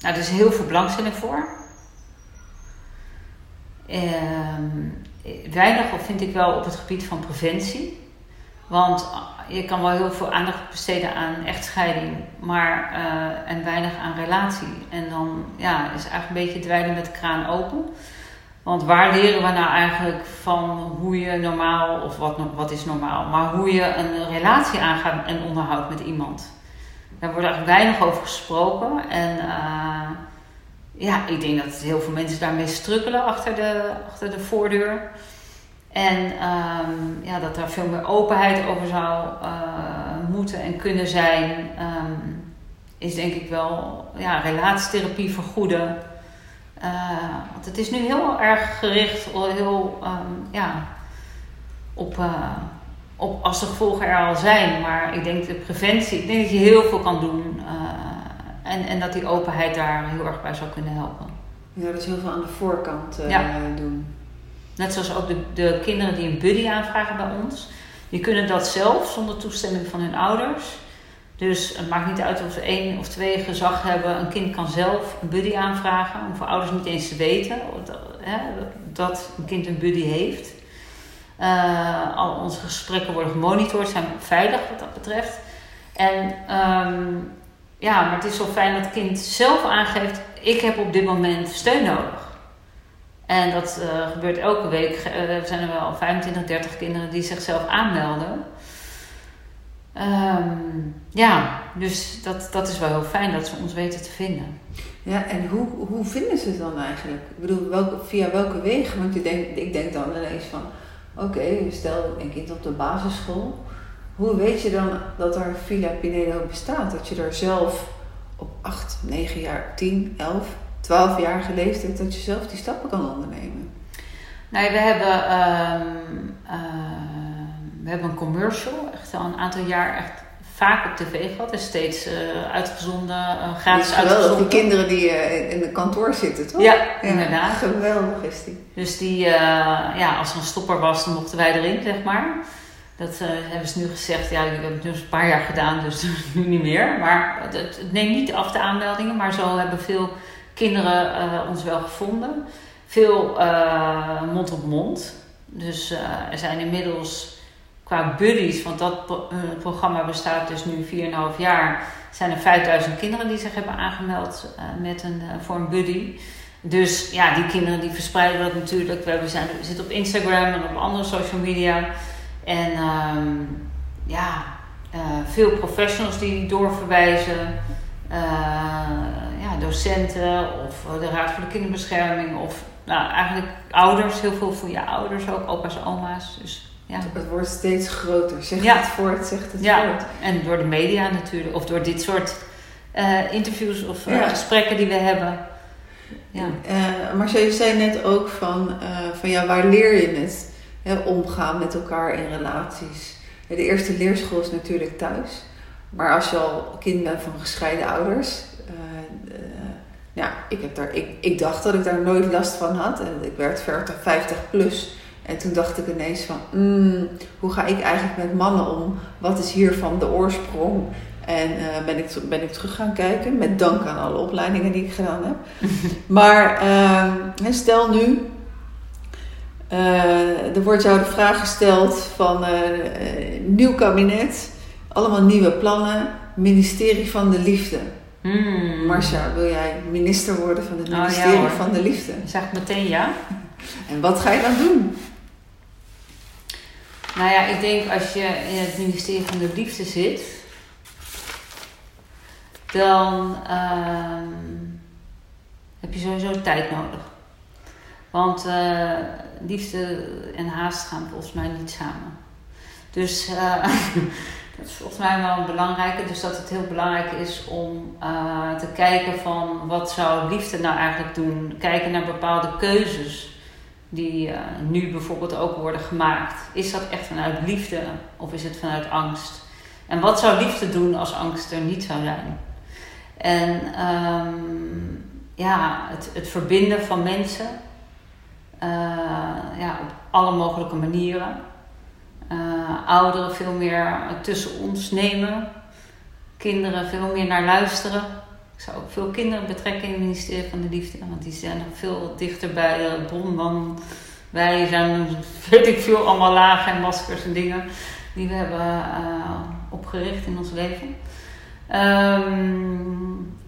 Nou, er is heel veel belangstelling voor. Ehm, weinig vind ik wel op het gebied van preventie. Want je kan wel heel veel aandacht besteden aan echtscheiding, maar, eh, en weinig aan relatie. En dan ja, is eigenlijk een beetje dweilen met de kraan open. Want waar leren we nou eigenlijk van hoe je normaal, of wat, wat is normaal, maar hoe je een relatie aangaat en onderhoudt met iemand? Daar wordt eigenlijk weinig over gesproken. En eh, ja, ik denk dat heel veel mensen daarmee strukkelen achter de, achter de voordeur. En ehm, ja, dat daar veel meer openheid over zou eh, moeten en kunnen zijn. ehm, is denk ik wel ja, relatietherapie vergoeden. Eh, want het is nu heel erg gericht heel, ehm, ja, op, eh, op als de gevolgen er al zijn. Maar ik denk de preventie, ik denk dat je heel veel kan doen. En, en dat die openheid daar heel erg bij zou kunnen helpen. Ja, dus heel veel aan de voorkant eh, Ja. doen. Net zoals ook de, de kinderen die een buddy aanvragen bij ons. Die kunnen dat zelf zonder toestemming van hun ouders. Dus het maakt niet uit of ze één of twee gezag hebben. Een kind kan zelf een buddy aanvragen. Om voor ouders niet eens te weten dat, hè, dat een kind een buddy heeft. Eh, al onze gesprekken worden gemonitord, zijn veilig wat dat betreft. En ehm, ja, maar het is zo fijn dat het kind zelf aangeeft: ik heb op dit moment steun nodig. En dat eh, gebeurt elke week. Eh, Er zijn er wel 25, 30 kinderen die zichzelf aanmelden. Ehm, ja, dus dat, dat is wel heel fijn dat ze ons weten te vinden. Ja, en hoe, hoe vinden ze het dan eigenlijk? Ik bedoel, welke, via welke wegen? Want je denkt, ik denk dan ineens van, oké, stel een kind op de basisschool. Hoe weet je dan dat er Villa Pinedo bestaat? Dat je er zelf op 8, 9 jaar, 10, 11, 12 jaar leeftijd dat je zelf die stappen kan ondernemen? Nee, we hebben, ehm, eh, we hebben een commercial, echt al een aantal jaar echt vaak op tv gehad. Is steeds uh, uitgezonden, uh, gratis is geweldig, die kinderen die in het kantoor zitten, toch? Ja, inderdaad. Geweldig is die. Dus die, ja, als er een stopper was, dan mochten wij erin, zeg maar. Dat hebben ze nu gezegd, ja, we hebben het nu een paar jaar gedaan, dus nu niet meer. Maar het, het neemt niet af de aanmeldingen, maar zo hebben veel kinderen ons wel gevonden. Veel mond op mond. Dus er zijn inmiddels qua buddies, want dat programma bestaat dus nu 4,5 jaar, zijn er 5000 kinderen die zich hebben aangemeld met een, voor een buddy. Dus ja, die kinderen die verspreiden dat natuurlijk. We, zijn, zitten op Instagram en op andere social media. En um, ja, veel professionals die doorverwijzen. ja, docenten of de Raad voor de Kinderbescherming. Of nou, eigenlijk ouders, heel veel voor je ouders ook, opa's en oma's. Dus ja. Het wordt steeds groter. Zeg ja. het voort, zegt het ja. voort. En door de media natuurlijk. Of door dit soort uh, interviews of uh, gesprekken die we hebben. Ja. Uh, maar je zei net ook van, van ja, waar leer je het? Hè, omgaan met elkaar in relaties. De eerste leerschool is natuurlijk thuis. Maar als je al kind bent van gescheiden ouders. ja, ik, heb daar, ik, ik dacht dat ik daar nooit last van had. En ik werd 40, 50 plus. En toen dacht ik ineens van, mm, hoe ga ik eigenlijk met mannen om? Wat is hiervan de oorsprong? En uh, ben, ik, ben ik terug gaan kijken, met dank aan alle opleidingen die ik gedaan heb. maar uh, stel nu, uh, er wordt jou de vraag gesteld van eh, nieuw kabinet, allemaal nieuwe plannen, ministerie van de liefde. Hmm. Marcia, wil jij minister worden van het oh, ministerie ja, van de liefde? Zeg meteen ja. En wat ga je dan doen? Nou ja, ik denk als je in het ministerie van de liefde zit, dan uh, heb je sowieso tijd nodig. Want uh, liefde en haast gaan volgens mij niet samen. Dus uh, dat is volgens mij wel belangrijk. Dus dat het heel belangrijk is om uh, te kijken van wat zou liefde nou eigenlijk doen. Kijken naar bepaalde keuzes die nu bijvoorbeeld ook worden gemaakt. Is dat echt vanuit liefde of is het vanuit angst? En wat zou liefde doen als angst er niet zou zijn? En um, ja, het, het, verbinden van mensen ja, op alle mogelijke manieren. Uh, ouderen veel meer tussen ons nemen. Kinderen veel meer naar luisteren. Ik zou ook veel kinderen betrekken in het ministerie van de Liefde. Want die zijn nog veel dichter bij de bron dan wij. zijn, weet ik veel, allemaal lagen en maskers en dingen die we hebben uh, opgericht in ons leven. Um,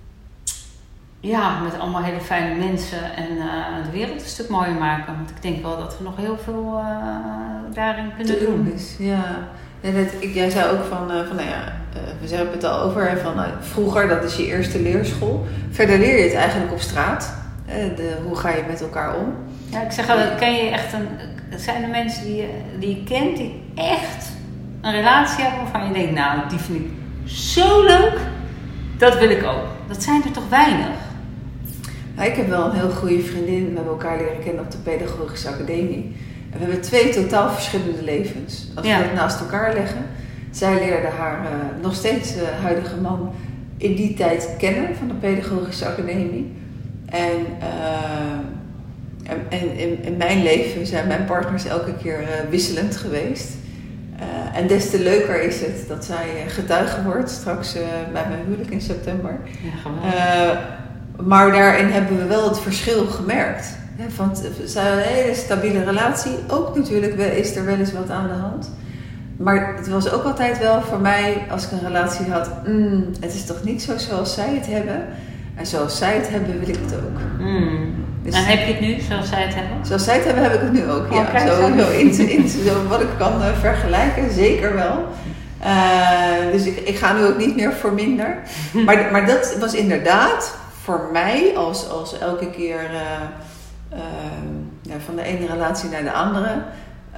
ja, met allemaal hele fijne mensen en uh, de wereld een stuk mooier maken. Want ik denk wel dat we nog heel veel uh, daarin kunnen Te doen. Is, ja. Ja, ik, jij zei ook van, uh, van nou ja, we hebben het al over, van vroeger, dat is je eerste leerschool. Verder leer je het eigenlijk op straat. De, hoe ga je met elkaar om? Ja, ik zeg altijd, ken je echt een, zijn de mensen die je, die je kent, die echt een relatie hebben waarvan je denkt, nou, die vind ik zo leuk, dat wil ik ook. Dat zijn er toch weinig? Nou, ik heb wel een heel goede vriendin, we hebben elkaar leren kennen op de Pedagogische Academie we hebben twee totaal verschillende levens. Als we dat naast elkaar leggen. Zij leerde haar uh, nog steeds uh, huidige man in die tijd kennen van de Pedagogische Academie. En, uh, en, en in, in, mijn leven zijn mijn partners elke keer wisselend geweest. en des te leuker is het dat zij getuige wordt straks bij mijn huwelijk in september. Ja, maar daarin hebben we wel het verschil gemerkt. Ja, ze een hele stabiele relatie. Ook natuurlijk is er wel eens wat aan de hand. Maar het was ook altijd wel voor mij, als ik een relatie had, mm, het is toch niet zo zoals zij het hebben. En zoals zij het hebben, wil ik het ook. Mm. Dus, en heb je het nu zoals zij het hebben? Zoals zij het hebben, heb ik het nu ook. ja, zo, zo, in, in, zo, wat ik kan uh, vergelijken, zeker wel. Uh, dus ik, ik ga nu ook niet meer voor minder. maar, maar dat was inderdaad voor mij, als, als elke keer. Uh, Ehm, ja, van de ene relatie naar de andere.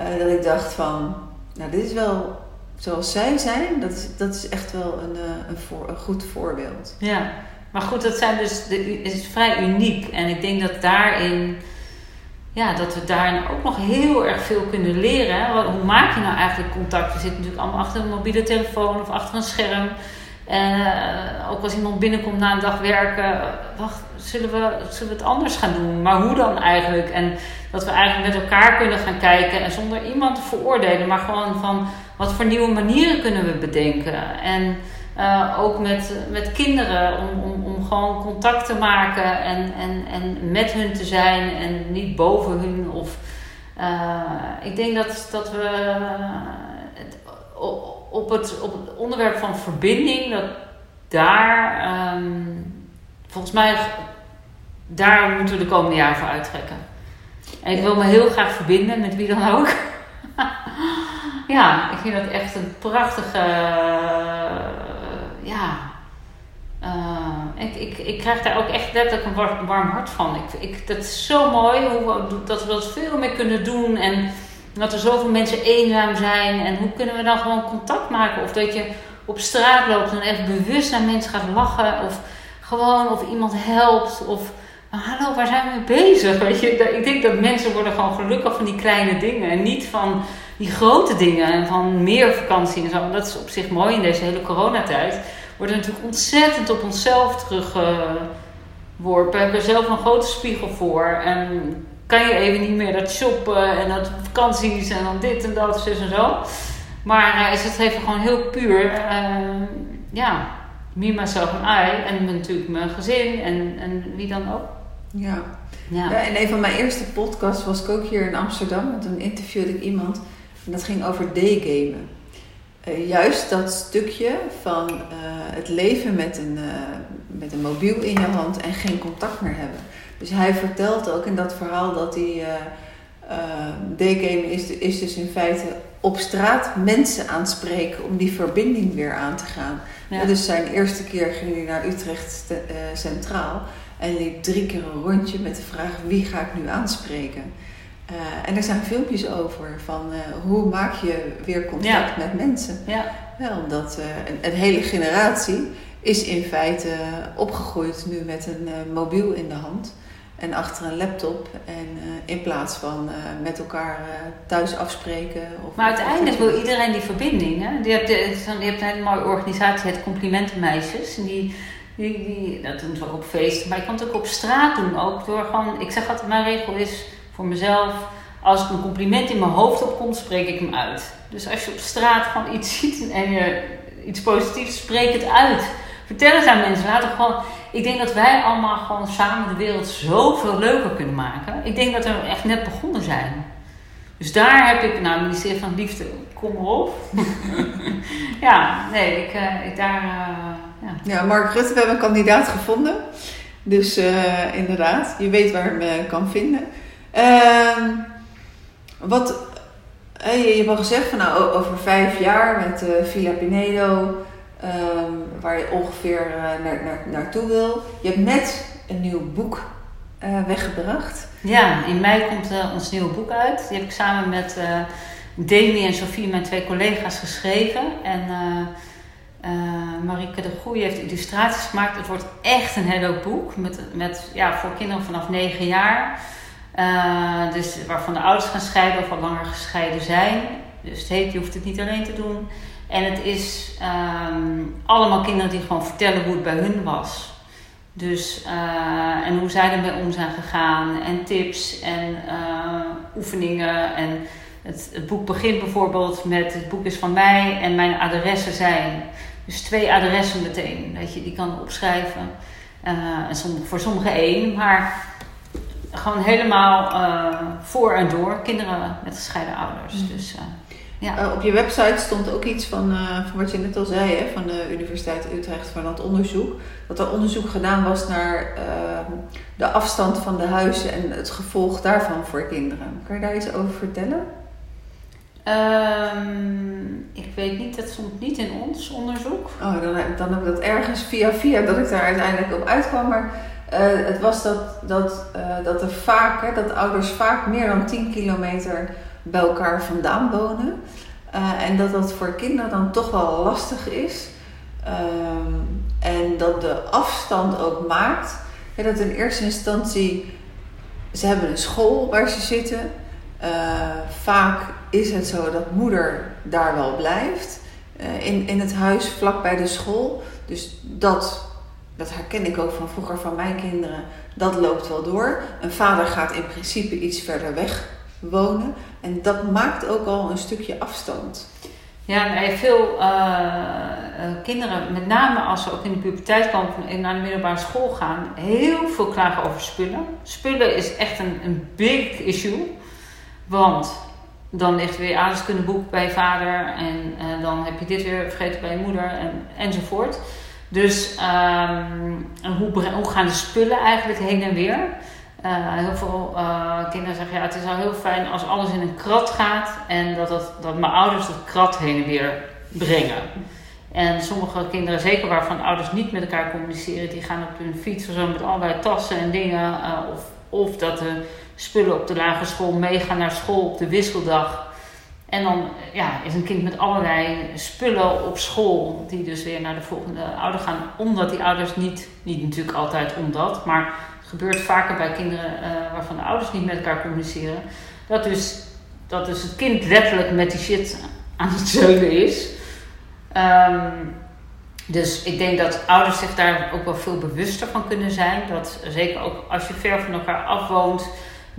Uh, dat ik dacht van, nou dit is wel zoals zij zijn, dat is, dat is echt wel een, eh, een, voor, een goed voorbeeld. Ja. Maar goed, dat zijn dus, de, is vrij uniek. En ik denk dat daarin, ja, dat we daarin ook nog heel erg veel kunnen leren. Hoe maak je nou eigenlijk contact? We zitten natuurlijk allemaal achter een mobiele telefoon of achter een scherm. Uh, ook als iemand binnenkomt na een dag werken, wacht, zullen we, zullen we het anders gaan doen? Maar hoe dan eigenlijk? En dat we eigenlijk met elkaar kunnen gaan kijken en zonder iemand te veroordelen, maar gewoon van wat voor nieuwe manieren kunnen we bedenken? En uh, ook met, met kinderen, om, om, om gewoon contact te maken en, en, en met hun te zijn en niet boven hun. Of, uh, ik denk dat, dat we het, op, het, op het onderwerp van verbinding, dat daar, um, volgens mij, daar moeten we de komende jaren voor uittrekken. En ik wil me heel graag verbinden met wie dan ook. ja, ik vind dat echt een prachtige. ja. Uh, ik, ik, ik krijg daar ook echt letterlijk een warm, warm hart van. Ik, ik, dat is zo mooi hoe we, dat we dat veel meer kunnen doen. En dat er zoveel mensen eenzaam zijn. En hoe kunnen we dan gewoon contact maken? Of dat je op straat loopt en echt bewust naar mensen gaat lachen. Of gewoon of iemand helpt. Of hallo, waar zijn we mee bezig? Weet je, ik denk dat mensen worden gewoon gelukkig van die kleine dingen. En niet van die grote dingen. En van meer vakantie en zo. Dat is op zich mooi in deze hele coronatijd. Worden natuurlijk ontzettend op onszelf teruggeworpen. We hebben zelf een grote spiegel voor. En kan je even niet meer dat shoppen en dat vakanties en dan dit en dat, zus en zo. Maar uh, is het even gewoon heel puur. Uh, ja, me, myself en I. En natuurlijk mijn gezin en, en wie dan ook. Ja. ja. ja. in een van mijn eerste podcasts was ik ook hier in Amsterdam. En toen interviewde ik iemand. En dat ging over daygamen. Uh, juist dat stukje van uh, het leven met een, met een mobiel in je hand en geen contact meer hebben. Dus hij vertelt ook in dat verhaal dat hij. daygamen is, is dus in feite op straat mensen aanspreken om die verbinding weer aan te gaan. Ja. dus zijn eerste keer ging hij naar Utrecht Centraal. En liep drie keer een rondje met de vraag wie ga ik nu aanspreken. Uh, en er zijn filmpjes over van uh, hoe maak je weer contact ja. met mensen. Ja. ja omdat uh, een, een, hele generatie is in feite opgegroeid nu met een mobiel in de hand. En achter een laptop. En in plaats van met elkaar thuis afspreken. Of maar uiteindelijk wil iedereen die verbinding. Hè? Je, hebt, je hebt een hele mooie organisatie, het Complimentenmeisjes. En die die, dat doen ze ook op feesten, maar je kan het ook op straat doen. Ook door gewoon, ik zeg altijd, mijn regel is voor mezelf, als ik een compliment in mijn hoofd opkomt, spreek ik hem uit. Dus als je op straat gewoon iets ziet en je iets positiefs, spreek het uit. Vertel het aan mensen. Laten gewoon, ik denk dat wij allemaal gewoon samen de wereld zoveel leuker kunnen maken. Ik denk dat we echt net begonnen zijn. Dus daar heb ik, nou, het ministerie van Liefde, kom maar op. ja, nee, ik, uh, ik daar. Uh, ja. ja, Mark Rutte, we hebben een kandidaat gevonden. Dus uh, inderdaad, je weet waar je hem kan vinden. Uh, wat, je, hebt al gezegd van nou, over vijf jaar met Villa Pinedo, um, waar je ongeveer uh, naar, naar, naartoe wil. Je hebt net een nieuw boek weggebracht. Ja, in mei komt ons nieuwe boek uit. Die heb ik samen met Demi en Sophie, mijn twee collega's, geschreven. En Marieke de Goeie heeft illustraties gemaakt. Het wordt echt een heel leuk boek. Met, met, ja, voor kinderen vanaf 9 jaar. Dus waarvan de ouders gaan scheiden of al langer gescheiden zijn. Dus het heet, je hoeft het niet alleen te doen. En het is um, allemaal kinderen die gewoon vertellen hoe het bij hun was. Dus, uh, en hoe zij ermee om zijn gegaan. En tips en oefeningen. En het, het, boek begint bijvoorbeeld met: het boek is van mij en mijn adressen zijn. Dus twee adressen meteen, dat je die kan opschrijven. Uh, en voor sommigen één, maar gewoon helemaal voor en door kinderen met gescheiden ouders. Mm. Dus, uh, ja. op je website stond ook iets van, van wat je net al zei, hè, van de Universiteit Utrecht, van dat onderzoek. Dat er onderzoek gedaan was naar de afstand van de huizen en het gevolg daarvan voor kinderen. Kan je daar iets over vertellen? Um, ik weet niet, dat stond niet in ons onderzoek. Oh, dan, dan heb ik dat ergens via via dat ik daar uiteindelijk op uitkwam. Maar uh, het was dat, dat, dat er vaak, hè, dat ouders vaak meer dan 10 kilometer bij elkaar vandaan wonen. Uh, en dat dat voor kinderen dan toch wel lastig is. Um, en dat de afstand ook maakt. Ja, dat in eerste instantie, ze hebben een school waar ze zitten. Uh, vaak is het zo dat moeder daar wel blijft. Uh, in, in het huis vlak bij de school. Dus dat, dat herken ik ook van vroeger van mijn kinderen. Dat loopt wel door. Een vader gaat in principe iets verder weg wonen. En dat maakt ook al een stukje afstand. Ja, nee, veel uh, kinderen, met name als ze ook in de puberteit komen en naar de middelbare school gaan, heel veel klagen over spullen. Spullen is echt een, een big issue. Want dan ligt weer aardeskunde bij vader en uh, dan heb je dit weer vergeten bij je moeder en, enzovoort. Dus hoe, hoe gaan de spullen eigenlijk heen en weer? Uh, heel veel uh, kinderen zeggen, ja, het is al heel fijn als alles in een krat gaat en dat, dat, dat mijn ouders dat krat heen en weer brengen. En sommige kinderen, zeker waarvan ouders niet met elkaar communiceren, die gaan op hun fiets zo met allerlei tassen en dingen. Uh, of, of dat de spullen op de lagere school meegaan naar school op de wisseldag. En dan ja, is een kind met allerlei spullen op school, die dus weer naar de volgende ouder gaan, omdat die ouders niet, niet natuurlijk altijd omdat, maar gebeurt vaker bij kinderen uh, waarvan de ouders niet met elkaar communiceren. Dat dus, dat dus het kind letterlijk met die shit aan het zeulen is. Um, dus ik denk dat ouders zich daar ook wel veel bewuster van kunnen zijn. Dat zeker ook als je ver van elkaar afwoont,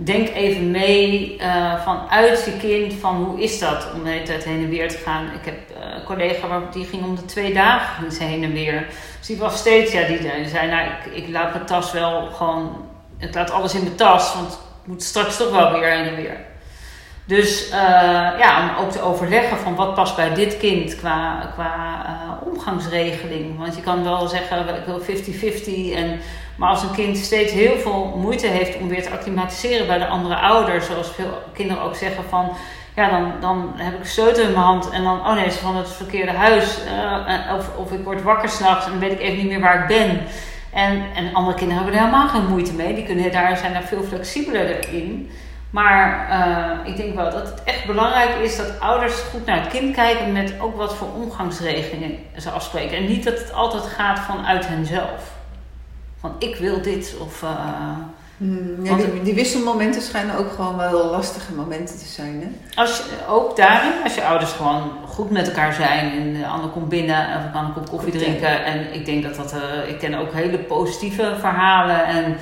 denk even mee uh, vanuit je kind van hoe is dat om de hele tijd heen en weer te gaan. Ik heb uh, een collega die ging om de twee dagen heen en weer. Dus die was steeds, ja, die zei nou ik, ik laat mijn tas wel gewoon, ik laat alles in mijn tas, want ik moet straks toch wel weer heen en weer. Dus uh, ja, om ook te overleggen van wat past bij dit kind qua, qua omgangsregeling. Want je kan wel zeggen, ik wil 50-50 en maar als een kind steeds heel veel moeite heeft om weer te acclimatiseren bij de andere ouders, zoals veel kinderen ook zeggen van, ja, dan, dan heb ik een sleutel in mijn hand en dan, oh nee, ze van het verkeerde huis. Uh, of, of ik word wakker s'nachts en weet ik even niet meer waar ik ben. En, en andere kinderen hebben er helemaal geen moeite mee. Die kunnen, daar zijn daar veel flexibeler in. Maar uh, ik denk wel dat het echt belangrijk is dat ouders goed naar het kind kijken met ook wat voor omgangsregelingen ze afspreken. En niet dat het altijd gaat vanuit henzelf van ik wil dit of... Uh, ja, die, die, wisselmomenten schijnen ook gewoon wel lastige momenten te zijn. Hè? Als je, ook daarin, als je ouders gewoon goed met elkaar zijn en de ander komt binnen of kan een kop koffie drinken. En ik denk dat dat, uh, ik ken ook hele positieve verhalen. En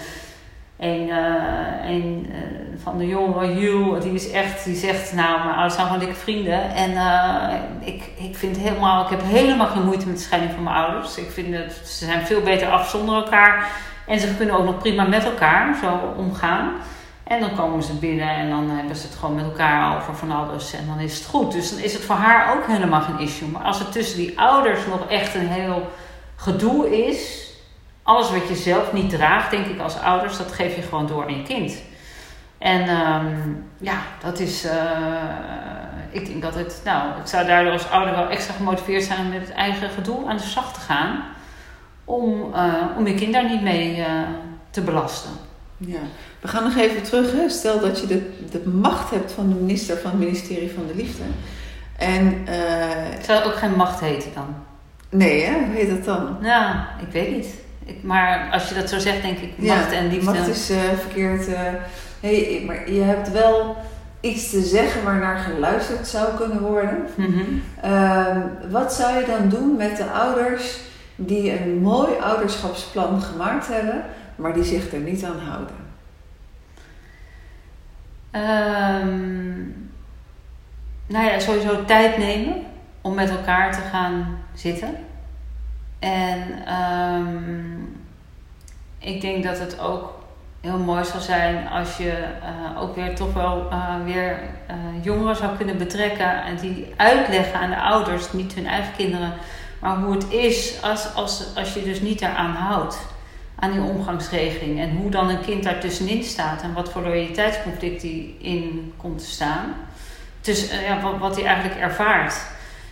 een, uh, een uh, van de jongeren, Hugh, die is echt, die zegt, nou, mijn ouders zijn gewoon dikke vrienden. En uh, ik, ik vind helemaal, ik heb helemaal geen moeite met de scheiding van mijn ouders. Ik vind dat ze zijn veel beter af zonder elkaar. En ze kunnen ook nog prima met elkaar zo omgaan. En dan komen ze binnen en dan hebben ze het gewoon met elkaar over van alles. En dan is het goed. Dus dan is het voor haar ook helemaal geen issue. Maar als het tussen die ouders nog echt een heel gedoe is alles wat je zelf niet draagt, denk ik als ouders, dat geef je gewoon door aan je kind. En um, ja, dat is. Uh, ik denk dat het. Nou, ik zou daardoor als ouder wel extra gemotiveerd zijn om met het eigen gedoe aan de slag te gaan. Om, uh, om je kind daar niet mee uh, te belasten. Ja, we gaan nog even terug. Hè. Stel dat je de, de macht hebt van de minister van het ministerie van de Liefde. En, Zou het ook geen macht heten dan? Nee, hè? Hoe heet dat dan? Nou, ik weet niet maar als je dat zo zegt, denk ik, macht en liefde. Macht is uh, verkeerd. Uh, hey, maar je hebt wel iets te zeggen waarnaar geluisterd zou kunnen worden. Mm uh, wat zou je dan doen met de ouders die een mooi ouderschapsplan gemaakt hebben, maar die zich er niet aan houden? Um, nou ja, sowieso tijd nemen om met elkaar te gaan zitten. En um, ik denk dat het ook heel mooi zou zijn als je uh, ook weer toch wel uh, weer uh, jongeren zou kunnen betrekken en die uitleggen aan de ouders, niet hun eigen kinderen, maar hoe het is als, als, als je dus niet eraan houdt, aan die omgangsregeling en hoe dan een kind daar tussenin staat en wat voor loyaliteitsconflict die in komt te staan. Dus ja, wat, wat hij eigenlijk ervaart.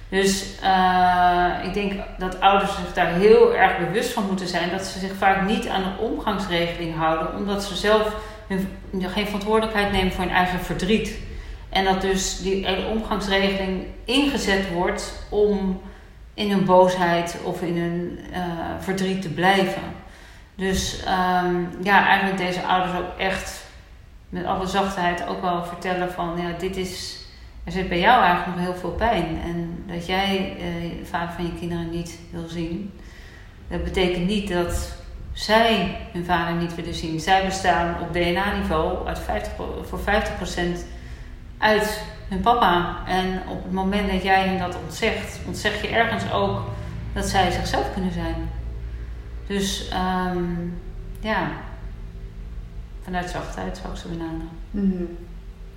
Dus uh, ik denk dat ouders zich daar heel erg bewust van moeten zijn dat ze zich vaak niet aan de omgangsregeling houden, omdat ze zelf geen verantwoordelijkheid nemen voor hun eigen verdriet. En dat dus die hele omgangsregeling ingezet wordt om in hun boosheid of in hun uh, verdriet te blijven. Dus ehm, ja, eigenlijk deze ouders ook echt met alle zachtheid ook wel vertellen van ja, dit is. Er zit bij jou eigenlijk nog heel veel pijn. En dat jij de vader van je kinderen niet wil zien. Dat betekent niet dat zij hun vader niet willen zien. Zij bestaan op DNA-niveau uit 50, voor 50% uit hun papa. En op het moment dat jij hen dat ontzegt, ontzeg je ergens ook dat zij zichzelf kunnen zijn. Dus um, ja, vanuit zachtheid zou ik ze benaderen. Mm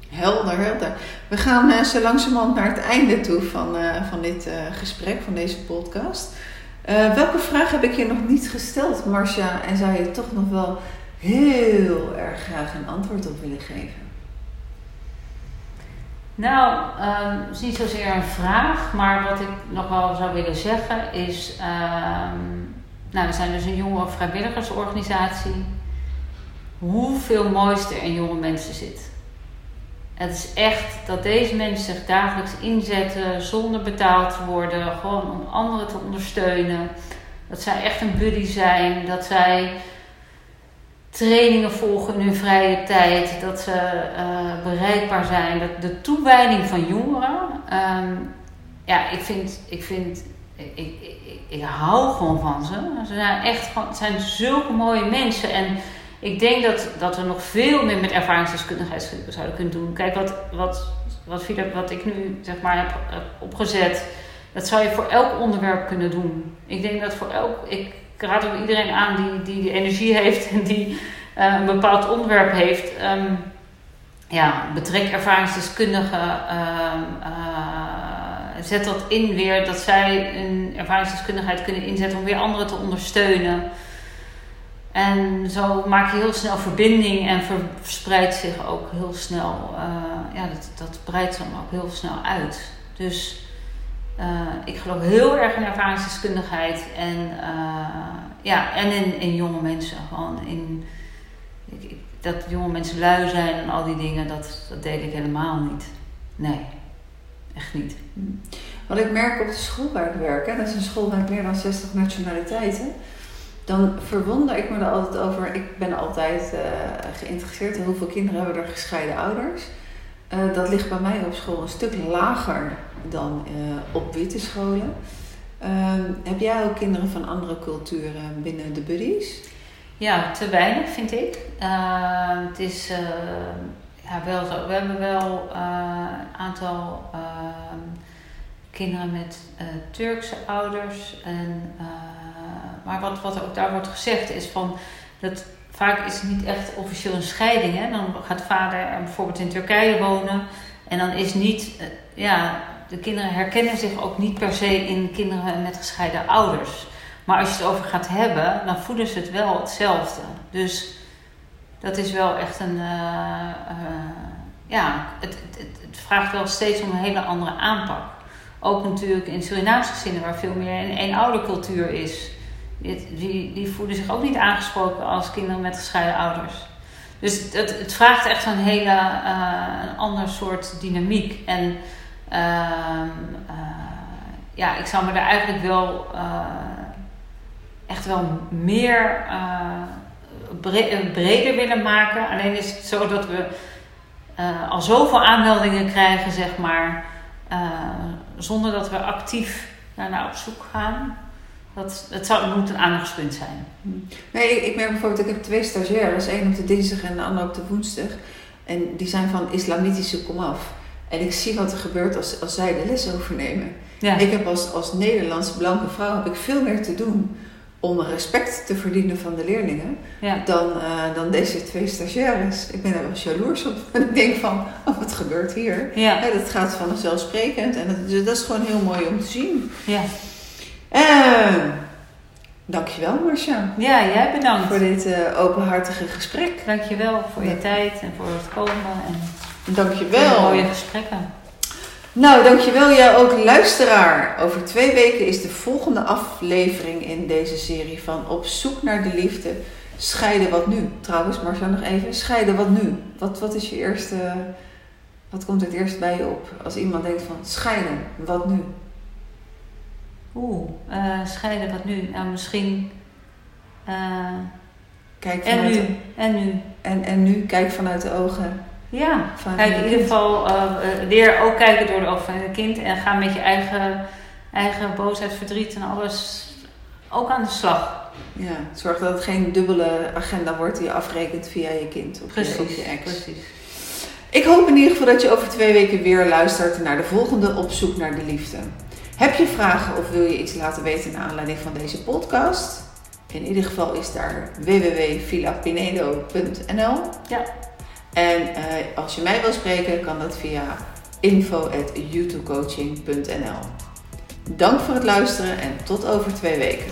Helder, helder. We gaan uh, zo langzamerhand naar het einde toe van, uh, van dit uh, gesprek, van deze podcast. welke vraag heb ik je nog niet gesteld, Marcia? En zou je toch nog wel heel erg graag een antwoord op willen geven? Nou, het is niet zozeer een vraag, maar wat ik nog wel zou willen zeggen is. Um, nou, we zijn dus een jonge vrijwilligersorganisatie. Hoeveel mooiste er in jonge mensen zit. Het is echt dat deze mensen zich dagelijks inzetten zonder betaald te worden, gewoon om anderen te ondersteunen. Dat zij echt een buddy zijn, dat zij trainingen volgen in hun vrije tijd, dat ze uh, bereikbaar zijn. Dat de toewijding van jongeren, um, ja, ik vind, ik vind, ik, ik, ik, hou gewoon van ze. Ze zijn echt gewoon, zijn zulke mooie mensen en ik denk dat, dat we nog veel meer met ervaringsdeskundigheid zouden kunnen doen. Kijk, wat, wat, wat, wat ik nu zeg maar heb, opgezet, dat zou je voor elk onderwerp kunnen doen. Ik denk dat voor elk, ik raad ook iedereen aan die, die die energie heeft en die uh, een bepaald onderwerp heeft. Um, ja, betrek ervaringsdeskundigen. Uh, uh, zet dat in weer, dat zij een ervaringsdeskundigheid kunnen inzetten om weer anderen te ondersteunen. En zo maak je heel snel verbinding en verspreidt zich ook heel snel. Uh, ja, dat, dat breidt dan ook heel snel uit. Dus uh, ik geloof heel erg in ervaringsdeskundigheid en, uh, ja, en in, in jonge mensen. Gewoon in, ik, dat jonge mensen lui zijn en al die dingen, dat, dat deed ik helemaal niet. Nee, echt niet. Wat ik merk op de school waar ik werk, hè, dat is een school met meer dan 60 nationaliteiten dan verwonder ik me er altijd over. Ik ben altijd uh, geïnteresseerd in hoeveel kinderen hebben er gescheiden ouders. Uh, dat ligt bij mij op school een stuk lager dan uh, op witte scholen. Ehm, heb jij ook kinderen van andere culturen binnen de buddies? Ja, te weinig vind ik. Ehm, het is ja, wel zo. We hebben wel een aantal ehm, kinderen met Turkse ouders en maar wat, wat ook daar wordt gezegd is van dat vaak is het niet echt officieel een scheiding. Hè? Dan gaat vader bijvoorbeeld in Turkije wonen en dan is niet, eh, ja, de kinderen herkennen zich ook niet per se in kinderen met gescheiden ouders. Maar als je het over gaat hebben, dan voelen ze het wel hetzelfde. Dus dat is wel echt een. Uh, uh, ja, het, het, het, vraagt wel steeds om een hele andere aanpak. Ook natuurlijk in Surinaamse gezinnen, waar veel meer een eenoudercultuur is die, die voelen zich ook niet aangesproken als kinderen met gescheiden ouders. Dus het, het vraagt echt een hele uh, ander soort dynamiek. En uh, uh, ja, ik zou me daar eigenlijk wel eh, echt wel meer breder willen maken. Alleen is het zo dat we al zoveel aanmeldingen krijgen, zeg maar, zonder dat we actief naar op zoek gaan. Dat, het zou, moet een aandachtspunt zijn. Nee, ik, ik merk bijvoorbeeld, ik heb twee stagiaires. één op de dinsdag en de ander op de woensdag. En die zijn van islamitische komaf. En ik zie wat er gebeurt als, als zij de les overnemen. Ja. Ik heb als, als Nederlandse blanke vrouw heb ik veel meer te doen om respect te verdienen van de leerlingen ja. dan, uh, dan deze twee stagiaires. Ik ben er wel jaloers op. En ik denk van, oh, wat gebeurt hier? Ja. dat gaat vanzelfsprekend. En dat, dat is gewoon heel mooi om te zien. Ja. Uh, dankjewel Marcia. Ja, jij bedankt. Voor dit uh, openhartige gesprek. Dankjewel voor je tijd en voor het komen. En dankjewel. Voor mooie gesprekken. Nou, dankjewel jij ook luisteraar. Over twee weken is de volgende aflevering in deze serie van Op zoek naar de liefde. Scheiden wat nu. Trouwens, Marcia nog even. Scheiden wat nu. Wat, wat is je eerste... Wat komt het eerst bij je op als iemand denkt van scheiden, wat nu? Oeh, eh, scheiden, wat nu? Nou, misschien. eh, Kijk en vanuit nu? de- En nu? en, en nu, kijk vanuit de ogen Ja, kijk in ieder geval eh, eh, leer ook kijken door de ogen van je kind en ga met je eigen, eigen boosheid, verdriet en alles ook aan de slag. Ja, zorg dat het geen dubbele agenda wordt die je afrekent via je kind of je, of Precies, je ex. precies. Ik hoop in ieder geval dat je over twee weken weer luistert naar de volgende Op zoek naar de liefde. Heb je vragen of wil je iets laten weten naar aanleiding van deze podcast? In ieder geval is daar www.villapinedo.nl Ja. En eh, als je mij wil spreken, kan dat via info.youtubecoaching.nl Dank voor het luisteren en tot over twee weken.